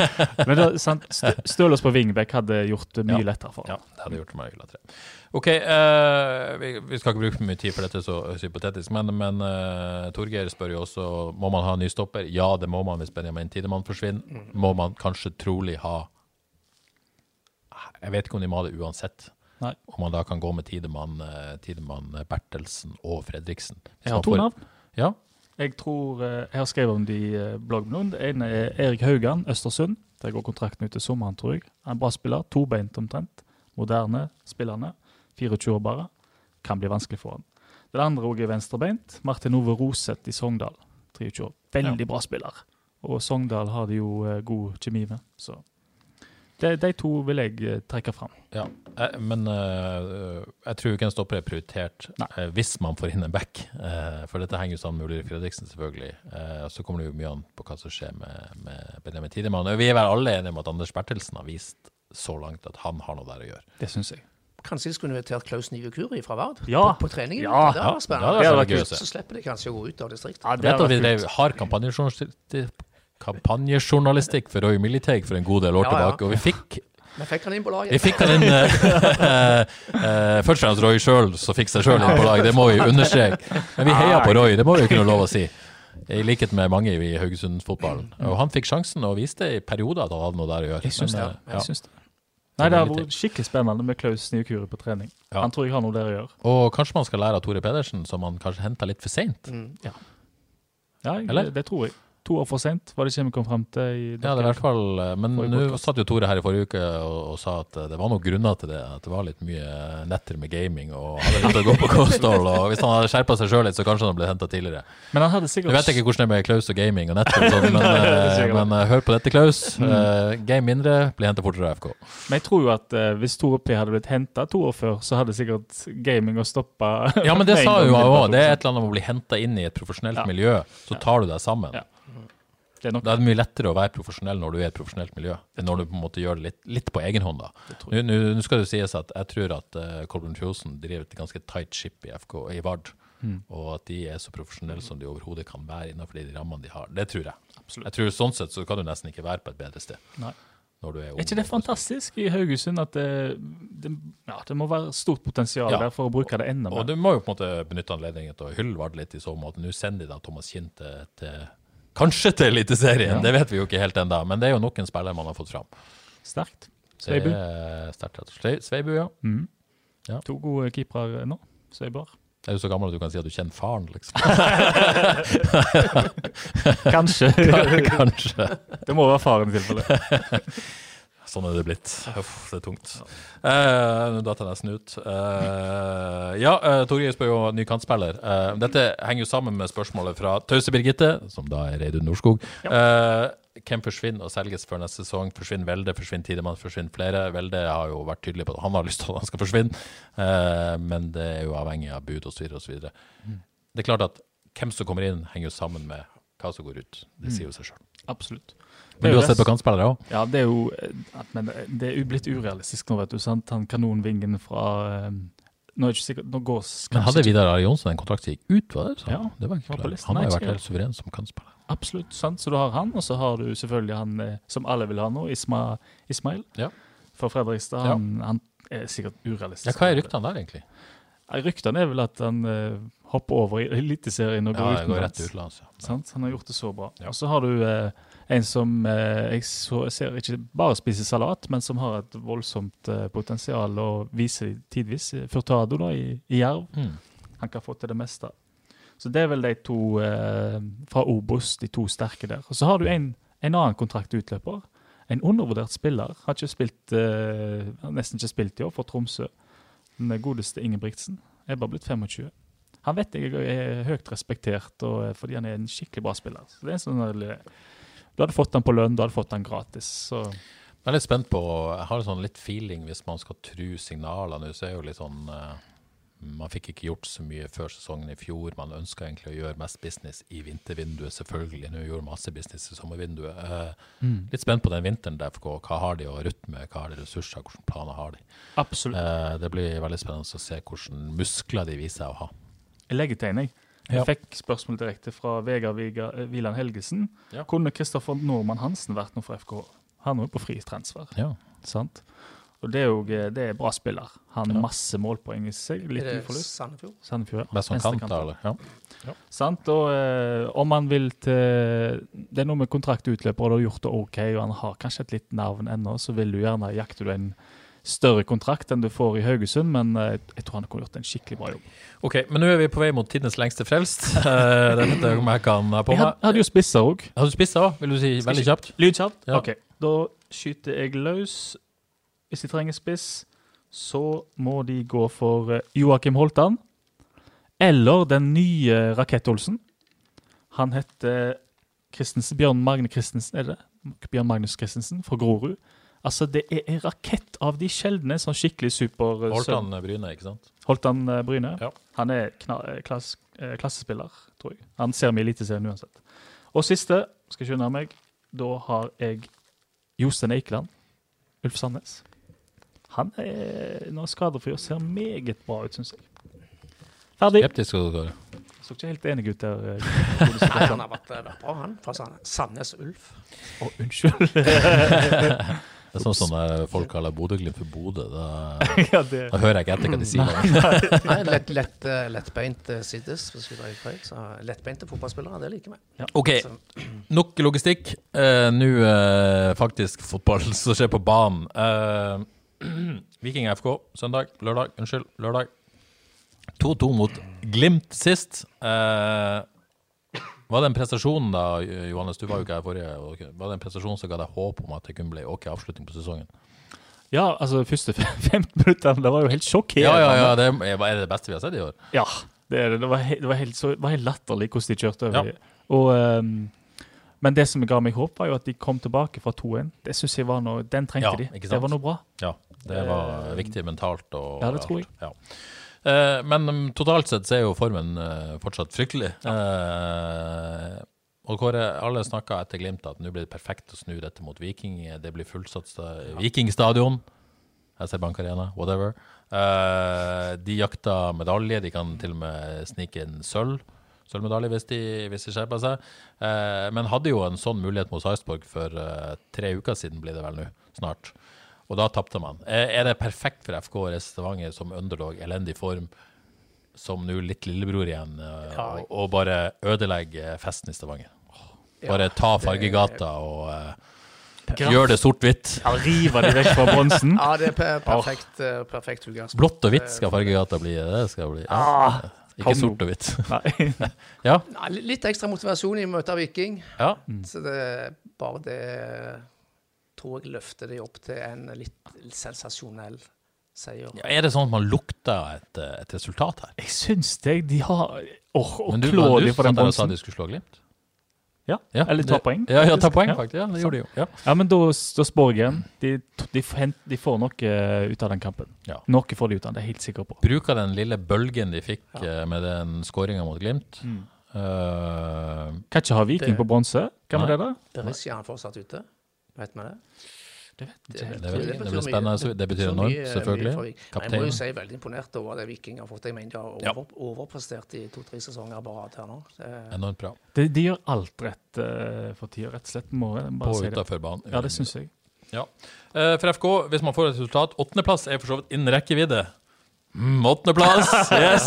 Men da, sant? Stølås på Vingbekk hadde gjort det mye Ja. lettere for Ja, det hadde gjort meg glad. tror. OK, uh, vi, vi skal ikke bruke for mye tid, for dette er så hypotetisk. Men, men uh, Torgeir spør jo også må man ha en ny stopper. Ja, det må man hvis Benjamin Tidemann forsvinner. Må man kanskje trolig ha Jeg vet ikke om de må ha det uansett. Nei. Om man da kan gå med Tidemann, eh, Tidemann Bertelsen og Fredriksen. Hvis Jeg har to får- navn. Ja, Jeg tror, eh, jeg har skrevet om de i bloggen min. Det ene er Erik Haugan, Østersund. Der går kontrakten ut til sommeren, tror jeg. Han er en bra spiller. Tobeint omtrent. Moderne spillerne. 24 år bare. Kan bli vanskelig for han. Den andre også er venstrebeint. Martin Ove Roseth i Sogndal. 23 år. Veldig bra spiller. Og Sogndal har de jo eh, god kjemi med. Så de, de to vil jeg eh, trekke fram. Ja, eh, men uh, jeg tror ikke en stopper er prioritert eh, hvis man får inn en back. Uh, for dette henger jo sammen med Ulrik Fredriksen, selvfølgelig. Eh, så kommer det jo mye an på hva som skjer med, med Benjamin Tidemann. Vi er vel alle enige om at Anders Bertelsen har vist så langt at han har noe der å gjøre. Det syns jeg. Kanskje de skulle invitert Klaus Nivekuri Kuri fra Vard Ja. på, på treningen? Ja. det hadde vært Ja, spennende. det hadde vært gøy. Så slipper de kanskje å gå ut av distriktet. Ja, det, det, vi drev hard kampanjejournalistikk, kampanjejournalistikk for Roy Militeg for en god del år Ja, ja. tilbake, og vi fikk Vi fikk han inn på laget. Vi fikk han inn uh, uh, Først og fremst Roy sjøl, så fikk seg sjøl inn på lag. Det må vi understreke. Men vi heia på Roy, det må vi jo kunne lov å si. I likhet med mange i Haugesund-fotballen. Og han fikk sjansen og viste i perioder at han hadde noe der å gjøre. Jeg syns det. Ja. eh, Jeg ja. syns det. Nei, det har vært skikkelig spennende med Klaus Nyekuri på trening. Ja. Han tror jeg har noe der å gjøre. Og kanskje man skal lære av Tore Pedersen, som han kanskje henta litt for seint. Ja, jeg, Eller? Det, det tror jeg. To år for sent, var det ikke vi kom frem til i Ja, det er i hvert fall eh, Men nå satt jo Tore her i forrige uke og, og sa at eh, det var noen grunner til det. At det var litt mye netter med gaming og hadde litt å gå på kosthold. Og hvis han hadde skjerpa seg sjøl litt, så kanskje han hadde blitt henta tidligere. Men han hadde sikkert... Jeg vet ikke hvordan det er med Klaus og gaming og netter, og sånn, men, Nei, eh, men hør på dette, Klaus. Eh, game mindre, blir henta fortere av FK. Men jeg tror jo at hvis Tore P hadde blitt henta to år før, så hadde sikkert gaming og stoppa Ja, men det sa hun jo òg. Det er et eller annet om å bli henta inn i et profesjonelt Ja. miljø. Så tar du deg sammen. Ja. Det er nok Da er det mye lettere å være profesjonell når du er i et profesjonelt miljø, enn når du på en måte gjør det litt, litt på egen hånd. da. Nå skal det sies at jeg tror at uh, Colbjørn Fjosen driver et ganske tight ship i FK i Vard, Mm. og at de er så profesjonelle som de overhodet kan være innenfor de rammene de har. Det tror jeg. Absolutt. Jeg tror Sånn sett så kan du nesten ikke være på et bedre sted. Nei. Er, ung Er ikke det fantastisk i Haugesund at det, det, ja, det må være stort potensial Ja. der for å bruke det enda mer? Og du må jo på en måte benytte anledningen til å hylle Vard litt i så måte. Nå sender de da Thomas Kinn til, til Kanskje til Eliteserien, Ja. det vet vi jo ikke helt ennå. Men det er jo nok en spiller man har fått fram. Sterkt. Sveibu. Sveibu, ja. Mm. Ja. To gode keepere nå, Sveibar. Er du så gammel at du kan si at du kjenner faren, liksom? Kanskje. Kanskje. det må være faren i tilfelle. Sånn er det blitt. Uff, det er tungt. Eh, Nå datt jeg nesten ut. Uh, ja, uh, Torgeir spør jo ny kantspiller. Uh, dette henger jo sammen med spørsmålet fra Tause Birgitte, som da er Reidun Norskog. Eh, hvem forsvinner og selges før neste sesong? Forsvinner Velde, forsvinner Tidemann, forsvinner flere? Velde har jo vært tydelig på at han har lyst til at han skal forsvinne, eh, men det er jo avhengig av bud osv. osv. Det er klart at hvem som kommer inn, henger jo sammen med hva som går ut. Det sier jo seg sjøl. Absolutt. Men du har sett på kantspillere òg? Ja, det er jo eh, Men det er blitt urealistisk nå, vet du. sant? Han kanonvingen fra eh, Nå er det ikke sikkert Nå går Men hadde Vidar Ari Johnsen en kontrakt som gikk ut? Var det, så? Ja, det var ikke listen. Han har jo vært helt suveren som kantspiller. Absolutt. sant? Så du har han, og så har du selvfølgelig han eh, som alle vil ha nå, Isma, Ismail Ja. fra Fredrikstad. Han, han er sikkert urealistisk. Ja, hva er ryktene der, egentlig? Ryktene er vel at han eh, hopper over i Eliteserien og Ja, går jeg går rett utenlands. utenlands. Ja. Sant? Han har gjort det så bra. Ja. Og så har du eh, en som eh, jeg, så, ser ikke bare spiser salat, men som har et voldsomt eh, potensial og viser tidvis Furtado da, i, i Jerv. Mm. Han kan få til det meste. Så det er vel de to eh, fra Obos, de to sterke der. Og så har du en, en annen kontraktutløper. En undervurdert spiller. Har ikke spilt, eh, har nesten ikke spilt i år for Tromsø. Den godeste Ingebrigtsen er bare blitt 25. Han vet jeg er høyt respektert eh, fordi han er en skikkelig bra spiller. Så det er en sånn Du hadde fått den på lønn, du hadde fått den gratis. Så Jeg er litt spent på Jeg har sånn litt feeling, hvis man skal tru signalene nå, så er jo litt sånn eh, Man fikk ikke gjort så mye før sesongen i fjor. Man ønska egentlig å gjøre mest business i vintervinduet, selvfølgelig. Nå gjorde masse business i sommervinduet. Eh, Litt spent på den vinteren der. FK. Hva har de å rutte med? Hva har de ressurser? Hvilke planer har de? absolutt. Eh, det blir veldig spennende å se hvilke muskler de viser seg å ha. Jeg legger til en, jeg. Ja. Fikk spørsmål direkte fra Vegard eh, Wieland Helgesen. Ja. Kunne Kristoffer Normann Hansen vært noe for FK? Han er jo på fri transfer, Ja. sant? Og det er jo det er bra spiller. Han har Ja. masse målpoeng i seg. Litt Er det uforlust. Sandefjord? Sandefjord, ja. Best som kant, eller? Ja. Sant? Og eh, om han vil til Det er noe med kontraktutløper, og du har gjort det OK, og han har kanskje et litt navn ennå, så vil du gjerne jakte du en større kontrakt enn du får i Haugesund, men eh, jeg tror han kunne gjort en skikkelig bra jobb. OK, men nå er vi på vei mot tidenes lengste frelst. Eh, det vet jeg om jeg kan ha på meg. Jeg hadde jo spisser òg. Har du spisser òg, vil du si? Veldig kjapt? Lydkjapt? Ja. OK. Da skyter jeg løs. Hvis de trenger spiss, så må de gå for eh, Joakim Holtan. Eller den nye Rakett-Olsen. Han heter Bjørn Magne Christensen, er det det? Bjørn Magnus Christensen fra Grorud. Altså, det er en rakett av de sjeldne sånn skikkelig super... Holdt han Bryne, ikke sant? Holtan han Bryne. Ja. Han er eh, klass eh, klassespiller, tror jeg. Han ser meg i Eliteserien uansett. Og siste, skal skynde meg, da har jeg Jostein Eikeland. Ulf Sandnes. Han er nå skadefri og ser meget bra ut, syns jeg. Ferdig. Skeptisk skal du være. Så ikke helt enig ut der. eh, Nei, han har vært, bra, han. Fra Sandnes Ulf. Å, unnskyld. Det er sånn som når folk kaller Bodø-Glimt for Bodø. Da, ja, det. da hører jeg ikke etter hva de sier. Nei, lett, lett, eh, lettbeint eh, siddes, hvis vi drar feil. Så lettbeinte fotballspillere, det liker vi. OK, nok logistikk. Uh, Nå uh, faktisk fotball som skjer på banen. Uh, Viking FK søndag, lørdag, unnskyld, lørdag. 2-2 mot Glimt sist. Eh, var det en prestasjon da, Johannes, du var jo ikke her forrige, var det en prestasjon som ga deg håp om at det kunne bli ok avslutning på sesongen? Ja, altså, de første 15 minuttene, det var jo helt Ja, sjokkerende. ja, ja, det er det beste vi har sett i år. Ja, det er det. Det var, det var, helt, så, det var helt latterlig hvordan de kjørte over. Ja. Og, um, men det som ga meg håp, var jo at de kom tilbake fra 2-1. Det synes jeg var noe, Den trengte Ja, de. Det var noe bra. Ja, det var viktig mentalt og Ja, det tror jeg. Ja. Eh, men um, totalt sett så er jo formen eh, fortsatt fryktelig. Eh, og Kåre, alle snakka etter Glimt at nå blir det perfekt å snu dette mot Viking. Det blir fullsatt sta- Vikingstadion. ser Bank Arena, whatever. Eh, de jakta medalje. De kan til og med snike inn sølv. Sølvmedalje hvis de, hvis de skjerper seg. Eh, men hadde jo en sånn mulighet mot Sarpsborg for eh, tre uker siden, blir det vel nå, snart. Og da tapte man. Er, er det perfekt for FK og Stavanger som underdog, elendig form, som nå litt lillebror igjen, eh, Ja. og, og bare ødelegge festen i Stavanger? Ja, Bare ta det- Fargegata og eh, Gjør det sort-hvitt. Ja, river det vekk fra bronsen. Ja, det er per perfekt, eh, perfekt utgangspunkt. Blått og hvitt skal fargegata bli. Det skal bli. Ja. Ah, Ikke kom sort og hvitt. Ja. Litt ekstra motivasjon i møte av Viking. ja. Så det, bare det tror jeg løfter de opp til en litt sensasjonell seier. Ja, Er det sånn at man lukter et, eh, et resultat her? Jeg syns det. De har Åh, å Men du, klå du de for den satt Men du sa de skulle slå Glimt? Ja. Ja, Eller ta poeng. Ja, ja, ta poeng, faktisk. Ja, det gjorde de jo. Ja. Ja, men da, da spår jeg igjen. De, de, får de får noe eh, ut av den kampen. Ja. Noe får de ut av den, det er jeg helt sikker på. Bruker den lille bølgen de fikk eh, med den skåringa mot Glimt. Mm. Uh, Kan ikke ha Viking Det- på bronse. Hvem er det, da? Det er han fortsatt ute? Vet vi det? Det vet Det, jeg det, det, det betyr blir spennende. Det betyr enormt, mye selvfølgelig. for Jeg må jo si veldig imponert over det Viking har fått. Jeg mener de har Ja. overprestert i to-tre sesonger på rad her nå. Det, Enormt bra. De, de gjør alt rett uh, for tida, rett og slett. Må jeg På bare og si utafor banen. Ja, det syns jeg. Ja. Uh, For FK, hvis man får et resultat Åttendeplass er for så vidt innen rekkevidde. Mm, Åttendeplass! Yes!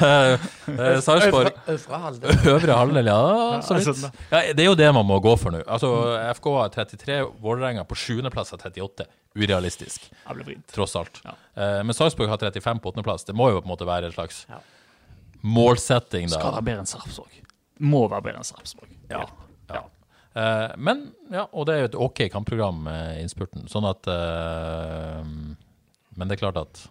Eh, eh, Sarpsborg Øvre, halvdel. Ja. Så vidt. Ja, det er jo det man må gå for nå. Altså, FK har 33, Vålerenga på sjuendeplass har 38. Urealistisk, tross alt. Eh, Men Sarpsborg har 35 på åttendeplass. Det må jo på en måte være en slags målsetting, da. Skal være bedre enn Sarpsborg. Må være bedre enn Sarpsborg. Ja. ja. Eh, men, ja, og det er jo et OK kampprogram innspurten. Sånn at eh, Men det er klart at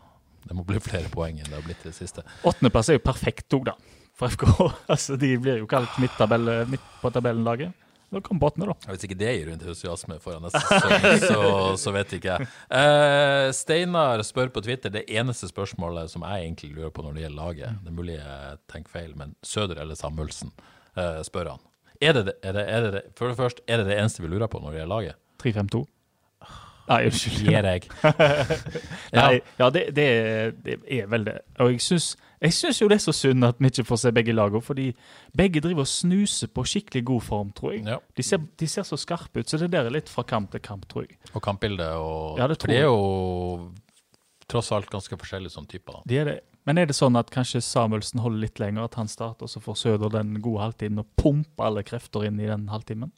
det må bli flere poeng enn det har blitt i det siste. Åttendeplass er jo perfekt òg, da. For FK. altså, de blir jo kalt midt, midt på tabellen-laget. Da kommer på åttende, da. Hvis ikke det gir entusiasme foran neste sesong, så, så vet ikke jeg. Uh, Steinar spør på Twitter det eneste spørsmålet som jeg egentlig lurer på når det gjelder laget. Det er mulig jeg tenker feil, men Søder eller Samuelsen, uh, spør han. Er det, er det, er det, det, for det første, er det det eneste vi lurer på når det gjelder laget? 3-5-2. Nei, unnskyld. Gir jeg. Nei, ja, det, det, er- det er vel det. Og jeg syns, jeg syns jo det er så synd at vi ikke får se begge lagene, fordi begge driver og snuser på skikkelig god form, tror jeg. Ja. De, ser, de ser så skarpe ut, så det der er litt fra kamp til kamp, tror jeg. Og kampbildet og Ja, det For de er jo tross alt ganske forskjellige som typer. da. De er det. Men er det sånn at kanskje Samuelsen holder litt lenger, at han starter, og så får Søder den gode halvtiden og pumper alle krefter inn i den halvtimen?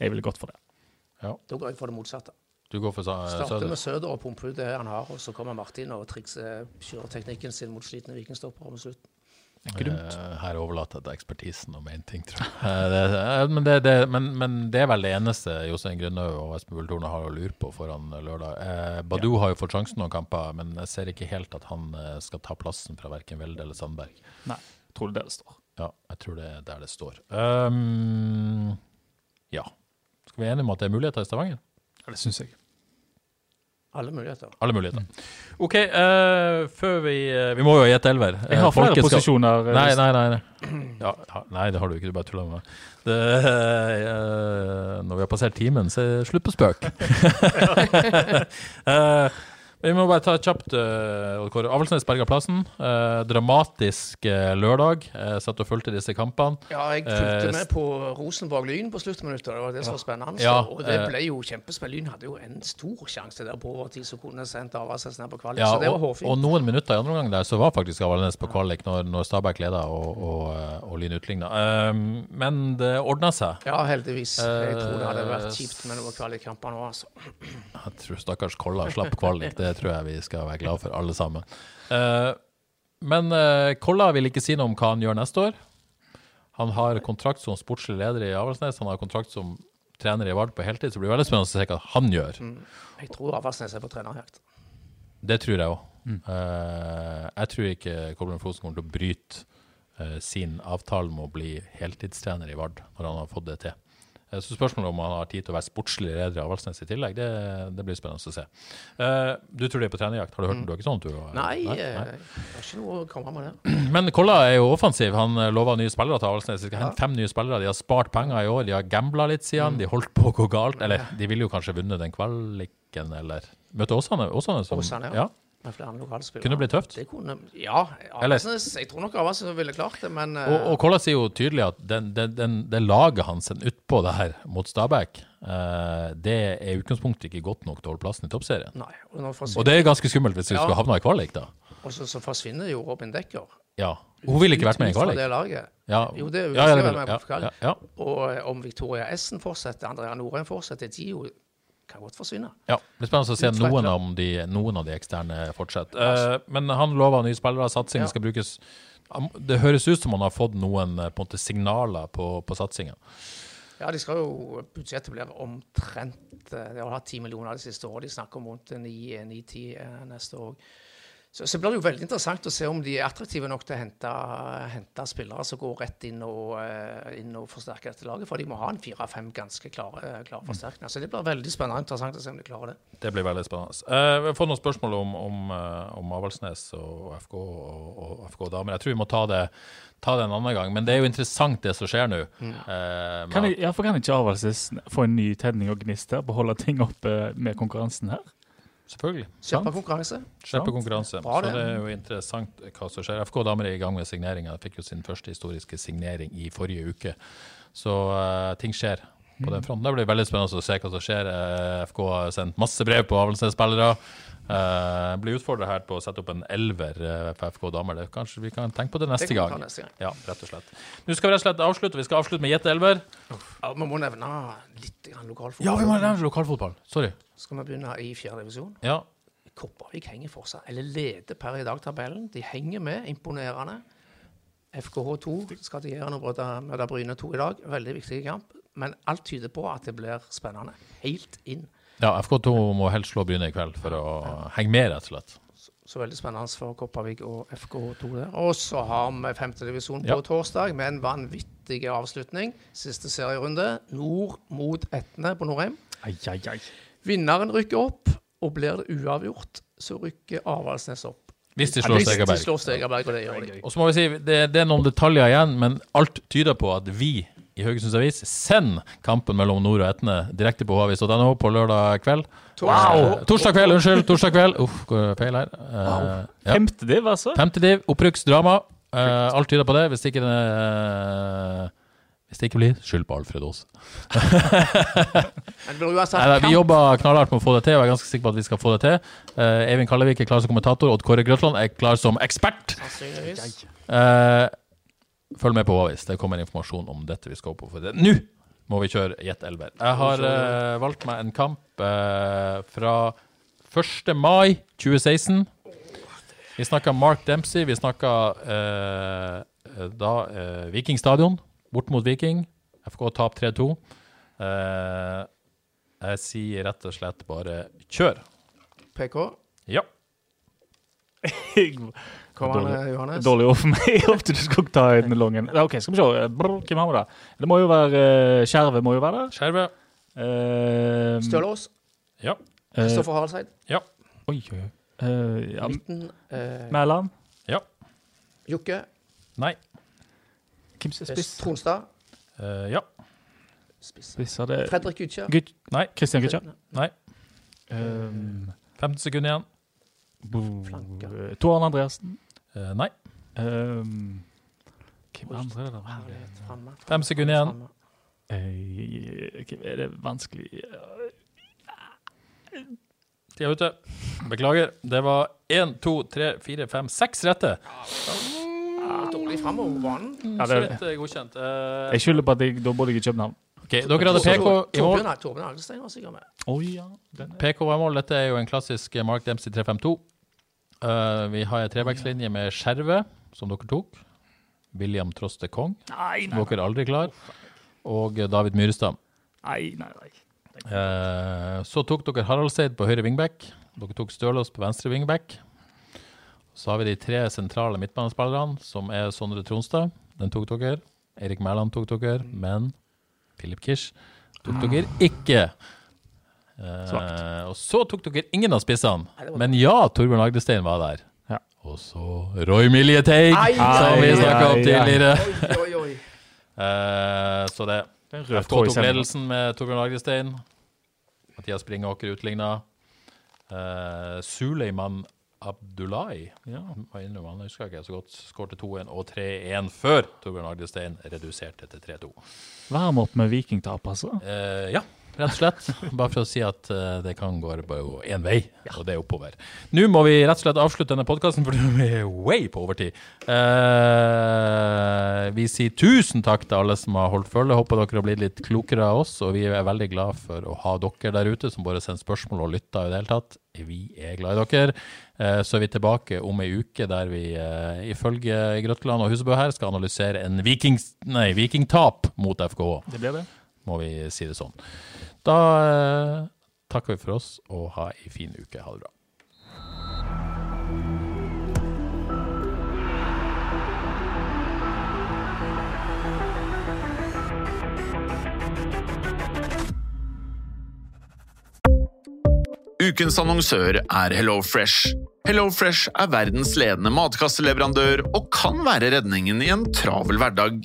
Jeg ville gått for det. Da går jeg for det motsatte. Du går for Sa- Starter med Søder og pumper ut det han har, og så kommer Martin og trikser, kjøreteknikken sin mot slitne vikingstoppere med slutten. Eh, Her overlater jeg til ekspertisen om én ting, tror jeg. Eh, det, eh, men, det, det, men, men det er vel det eneste Jostein Grønnaug og Espen Bulltorne har å lure på foran lørdag. Eh, ja. har jo fått sjansen noen kamper, men jeg ser ikke helt at han skal ta plassen fra verken Velde eller Sandberg. Nei, jeg tror det er der det står. Ja, jeg tror det er der det står. Um, ja. Skal vi være enige om at det er muligheter i Stavanger? Ja, det syns jeg. Alle muligheter. Alle muligheter. OK, uh, før vi uh, Vi må jo gjette elver. Jeg har Eh, flere Folkeska... posisjoner. Nei, nei, nei. nei. Ja, ja, nei, det har du ikke. Du bare tuller med meg. Det, uh, når vi har passert timen, så er det slutt på spøk. Eh, vi må bare ta kjapt uh, Kåre. Avaldsnes berga plassen. Uh, dramatisk uh, lørdag. Uh, satt og fulgte disse kampene. Ja, jeg Eh, fulgte med på Rosenborg-Lyn på sluttminuttet. Det var det som var spennende. Ja, og det eh, ble jo kjempespill. Lyn hadde jo en stor sjanse der på overtid som kunne sendt Avaldsnes ned på kvalik. Ja, så det var hårfint. og noen minutter i andre omgang der så var faktisk Avaldsnes på kvalik når, når Stabæk leda og, og, eh, og Lyn utligna. Men det ordna seg. Ja, heldigvis. Jeg tror det hadde Eh, vært kjipt med noen kvalikkamper nå, altså. Jeg tror stakkars Kolla slapp kvalik. Det tror jeg vi skal være glad for, alle sammen. Uh, men uh, Kolla vil ikke si noe om hva han gjør neste år. Han har kontrakt som sportslig leder i Avaldsnes. Han har kontrakt som trener i Vard på heltid, så det blir veldig spennende å se hva han gjør. Jeg tror Avaldsnes er på trenerjakt. Det tror jeg òg. jeg tror ikke Koblen Fosen kommer til å bryte eh, sin avtale med å bli heltidstrener i Vard når han har fått det til. Eh, Så spørsmålet om han har tid til å være sportslig leder i Avaldsnes i tillegg, det, det blir spennende å se. Eh, du tror de er på trenerjakt? Har du hørt Du har ikke sånn du Nei, Nei, eh, nei. jeg har ikke noe å komme med det. Men Kolla er jo offensiv. Han lover nye spillere til Avaldsnes. De skal hente fem nye spillere. De har spart penger i år. De har gambla litt siden. De holdt på å gå galt. Eller de ville jo kanskje vunnet den kvaliken, eller Møte Åsane? Åsane, som, Åsane, ja. ja. Med flere lokalspillere. Kunne det bli tøft? Det kunne, ja. Eller- jeg tror nok Avaldsnes ville klart det, men eh, Og, og Kolla sier jo tydelig at den, den, den, det laget han sender utpå det her mot Stabæk, eh, det er i utgangspunktet ikke godt nok til å holde plassen i toppserien. Nei. Og, Og det er ganske skummelt hvis vi Ja. skulle havna i kvalik, da. og så, så forsvinner jo Robin Dekker. Ja. Hun ville ikke vært med i kvalik. det laget. Ja. Jo, det ja, ja, det være vil- ja, ja, ja. Og eh, om Victoria Essen fortsetter, Andrea Norheim fortsetter, de jo kan godt forsvinne. Ja, det blir spennende å se noen av, de, noen av de eksterne fortsetter. Eh, men han lover nye spillere, satsingen skal brukes Det høres ut som han har fått noen eh, på måte signaler på, på satsingen. Ja, de skal jo Budsjettet blir omtrent eh, De har hatt 10 millioner det siste året. De snakker om rundt 9-10 neste år. Så, så blir det jo veldig interessant å se om de er attraktive nok til å hente, hente spillere som går rett inn og, eh, inn og forsterker dette laget. For de må ha en fire-fem ganske klare, klare forsterkninger. Så det blir veldig spennende og interessant å se om de klarer det. Det blir veldig spennende. Eh, vi fått noen spørsmål om, om, eh, om Avaldsnes og FK og, og FK damer. Jeg tror vi må ta det, ta det en annen gang. Men det er jo interessant det som skjer nå. Eh, Kan, jeg, ja, kan ikke Avaldsnes få en ny tenning og gnist her? Beholde ting oppe med konkurransen her? Selvfølgelig. Kjempekonkurranse. konkurranse. Slippe konkurranse. Så det er jo interessant hva som skjer. FK damer er i gang med signeringa. Fikk jo sin første historiske signering i forrige uke. Så uh, ting skjer på den fronten. Det blir veldig spennende å se hva som skjer. Eh, FK har sendt masse brev på Avaldsnes-spillere. Uh, blir utfordra her på å sette opp en elver eh, for FK damer. Det, kanskje vi kan tenke på det neste gang. neste gang. Ja, rett og slett. Nå skal vi rett og slett avslutte. Vi skal avslutte med Gjette elver. Ja, Vi må nevne litt lokalfotball. Ja, vi må nevne lokalfotball. Sorry. Skal vi begynne i fjerde divisjon? Ja. Kopervik henger fortsatt, eller leder per i dag tabellen. De henger med, imponerende. FKH2 skal til Jæren og møte Bryne 2 i dag. Veldig viktig kamp. Men alt tyder på at det blir spennende. Helt inn. ja, FK2 må helst slå Bryne i kveld for å henge med, rett og slett. Så veldig spennende for Kopervik og FK2 der. Og så har vi femtedivisjon på Ja. torsdag med en vanvittig avslutning. Siste serierunde. Nord mot Etne på Norheim. Ai, ai, ai. Vinneren rykker opp, og blir det uavgjort, så rykker Avaldsnes opp. Hvis de slår Stegerberg. de slår Stegaberg, og det gjør de. Og så må vi si, det, det er noen detaljer igjen, men alt tyder på at vi i Haugesunds Avis Send kampen mellom Nord og Etne direkte på havis.no på lørdag kveld. Torsdag- Torsdag kveld, unnskyld. Torsdag kveld. Uff, går det feil her. Eh, ja. Femte div, altså? Femte div, opprykksdrama. Uh, alt tyder på det. Hvis det ikke, eh, hvis det ikke blir, skyld på Alfred Aas. Det vi jobber knallhardt med å få det til, og jeg er ganske sikker på at vi skal få det til. Eh, Eivind Kallevik er klar som kommentator, Odd Kåre Grøtland er klar som ekspert. Sannsynligvis. Følg med på Avis. Det kommer informasjon om dette vi skal opp på. Nå må vi kjøre Gjett elver. Jeg har eh, valgt meg en kamp eh, fra 1. mai 2016. Vi snakka Mark Dempsey. Vi snakka eh, da eh, Viking stadion, bort mot Viking. FK tap 3-2. Eh, jeg sier rett og slett bare kjør. PK. Ja. Kom an. Johannes. Dårlig ord for meg. Jeg du skulle ta en longen. OK, skal vi se. Brr, hvem har vi da? Det må jo være eh, Skjerve må jo være der. Skjerve. Uh, Stølås. Ja. Kristoffer Haraldseid. Ja. Oi, oi, oi. Uh, ja, Midten. Mæland. Ja. Jokke. Nei. Hvem som er spiss? Tronstad. Eh, ja. Spiss. Spisser det Fredrik Gytkjær. Gut Nei. Christian Gutja. Nei. Um, 15 sekunder igjen. Flanker. Tor Arne Andreassen. Eh, nei. Um, hvem andre er det? Fem sekunder igjen. Eh, hvem er det vanskelig Tida er ute. Beklager. Det var én, to, tre, fire, fem, seks rette. Dårlig framover på banen. ja, det, er godkjent. Eh, Jeg skylder på at jeg, da bodde jeg i København. ok, Dere hadde PK i mål. Torbjørn Torbjørn var sikkert med. Oi, ja. Den er. PK var i mål. Dette er jo en klassisk Mark Dempsey 352. Eh, vi har en trebackslinje med Skjerve, som dere tok. William Troste Kong, Nei, som dere er aldri klar. Og David Myrestad. nei, nei. nei. Uh, så tok dere Haraldseid på høyre wingback. Dere tok Stølås på venstre wingback. Så har vi de tre sentrale midtbanespillerne, som er Sondre Tronstad. Den tok dere. Erik Mæland tok dere, men Philip Kirsch tok dere ikke. Eh, og så tok dere ingen av spissene. Nei, Men ja, Torbjørn Agdestein var der. Ja. Og så Roy Miljeteig, som vi snakka om tidligere. Oi, oi, oi. Eh, så det FK tok ledelsen med Torbjørn Agdestein. Mathias Bringåker utligna. Eh, Suleiman Abdullahi Ja. Han? Jeg husker ikke så godt. Skårte 2-1 og 3-1 før Torbjørn Agdestein reduserte til 3-2. Varm opp med vikingtap, altså. Eh, ja. Rett og slett. Bare for å si at eh, det kan gå bare én vei, og det er oppover. Nå må vi rett og slett avslutte denne podkasten, for vi er way på overtid. Eh, vi sier tusen takk til alle som har holdt følge. Håper dere har blitt litt klokere av oss, og vi er veldig glad for å ha dere der ute som bare sender spørsmål og lytter i det hele tatt. Vi er glad i dere. Eh, så er vi tilbake om ei uke der vi eh, ifølge Grøtland og Husebø her skal analysere en vikings, nei, vikingtap mot FKH. Det blir det. Må vi si det sånn. Da eh, takker vi for oss og ha ei fin uke. Ha det bra. Ukens annonsør er HelloFresh. HelloFresh er verdens ledende matkasseleverandør og kan være redningen i en travel hverdag.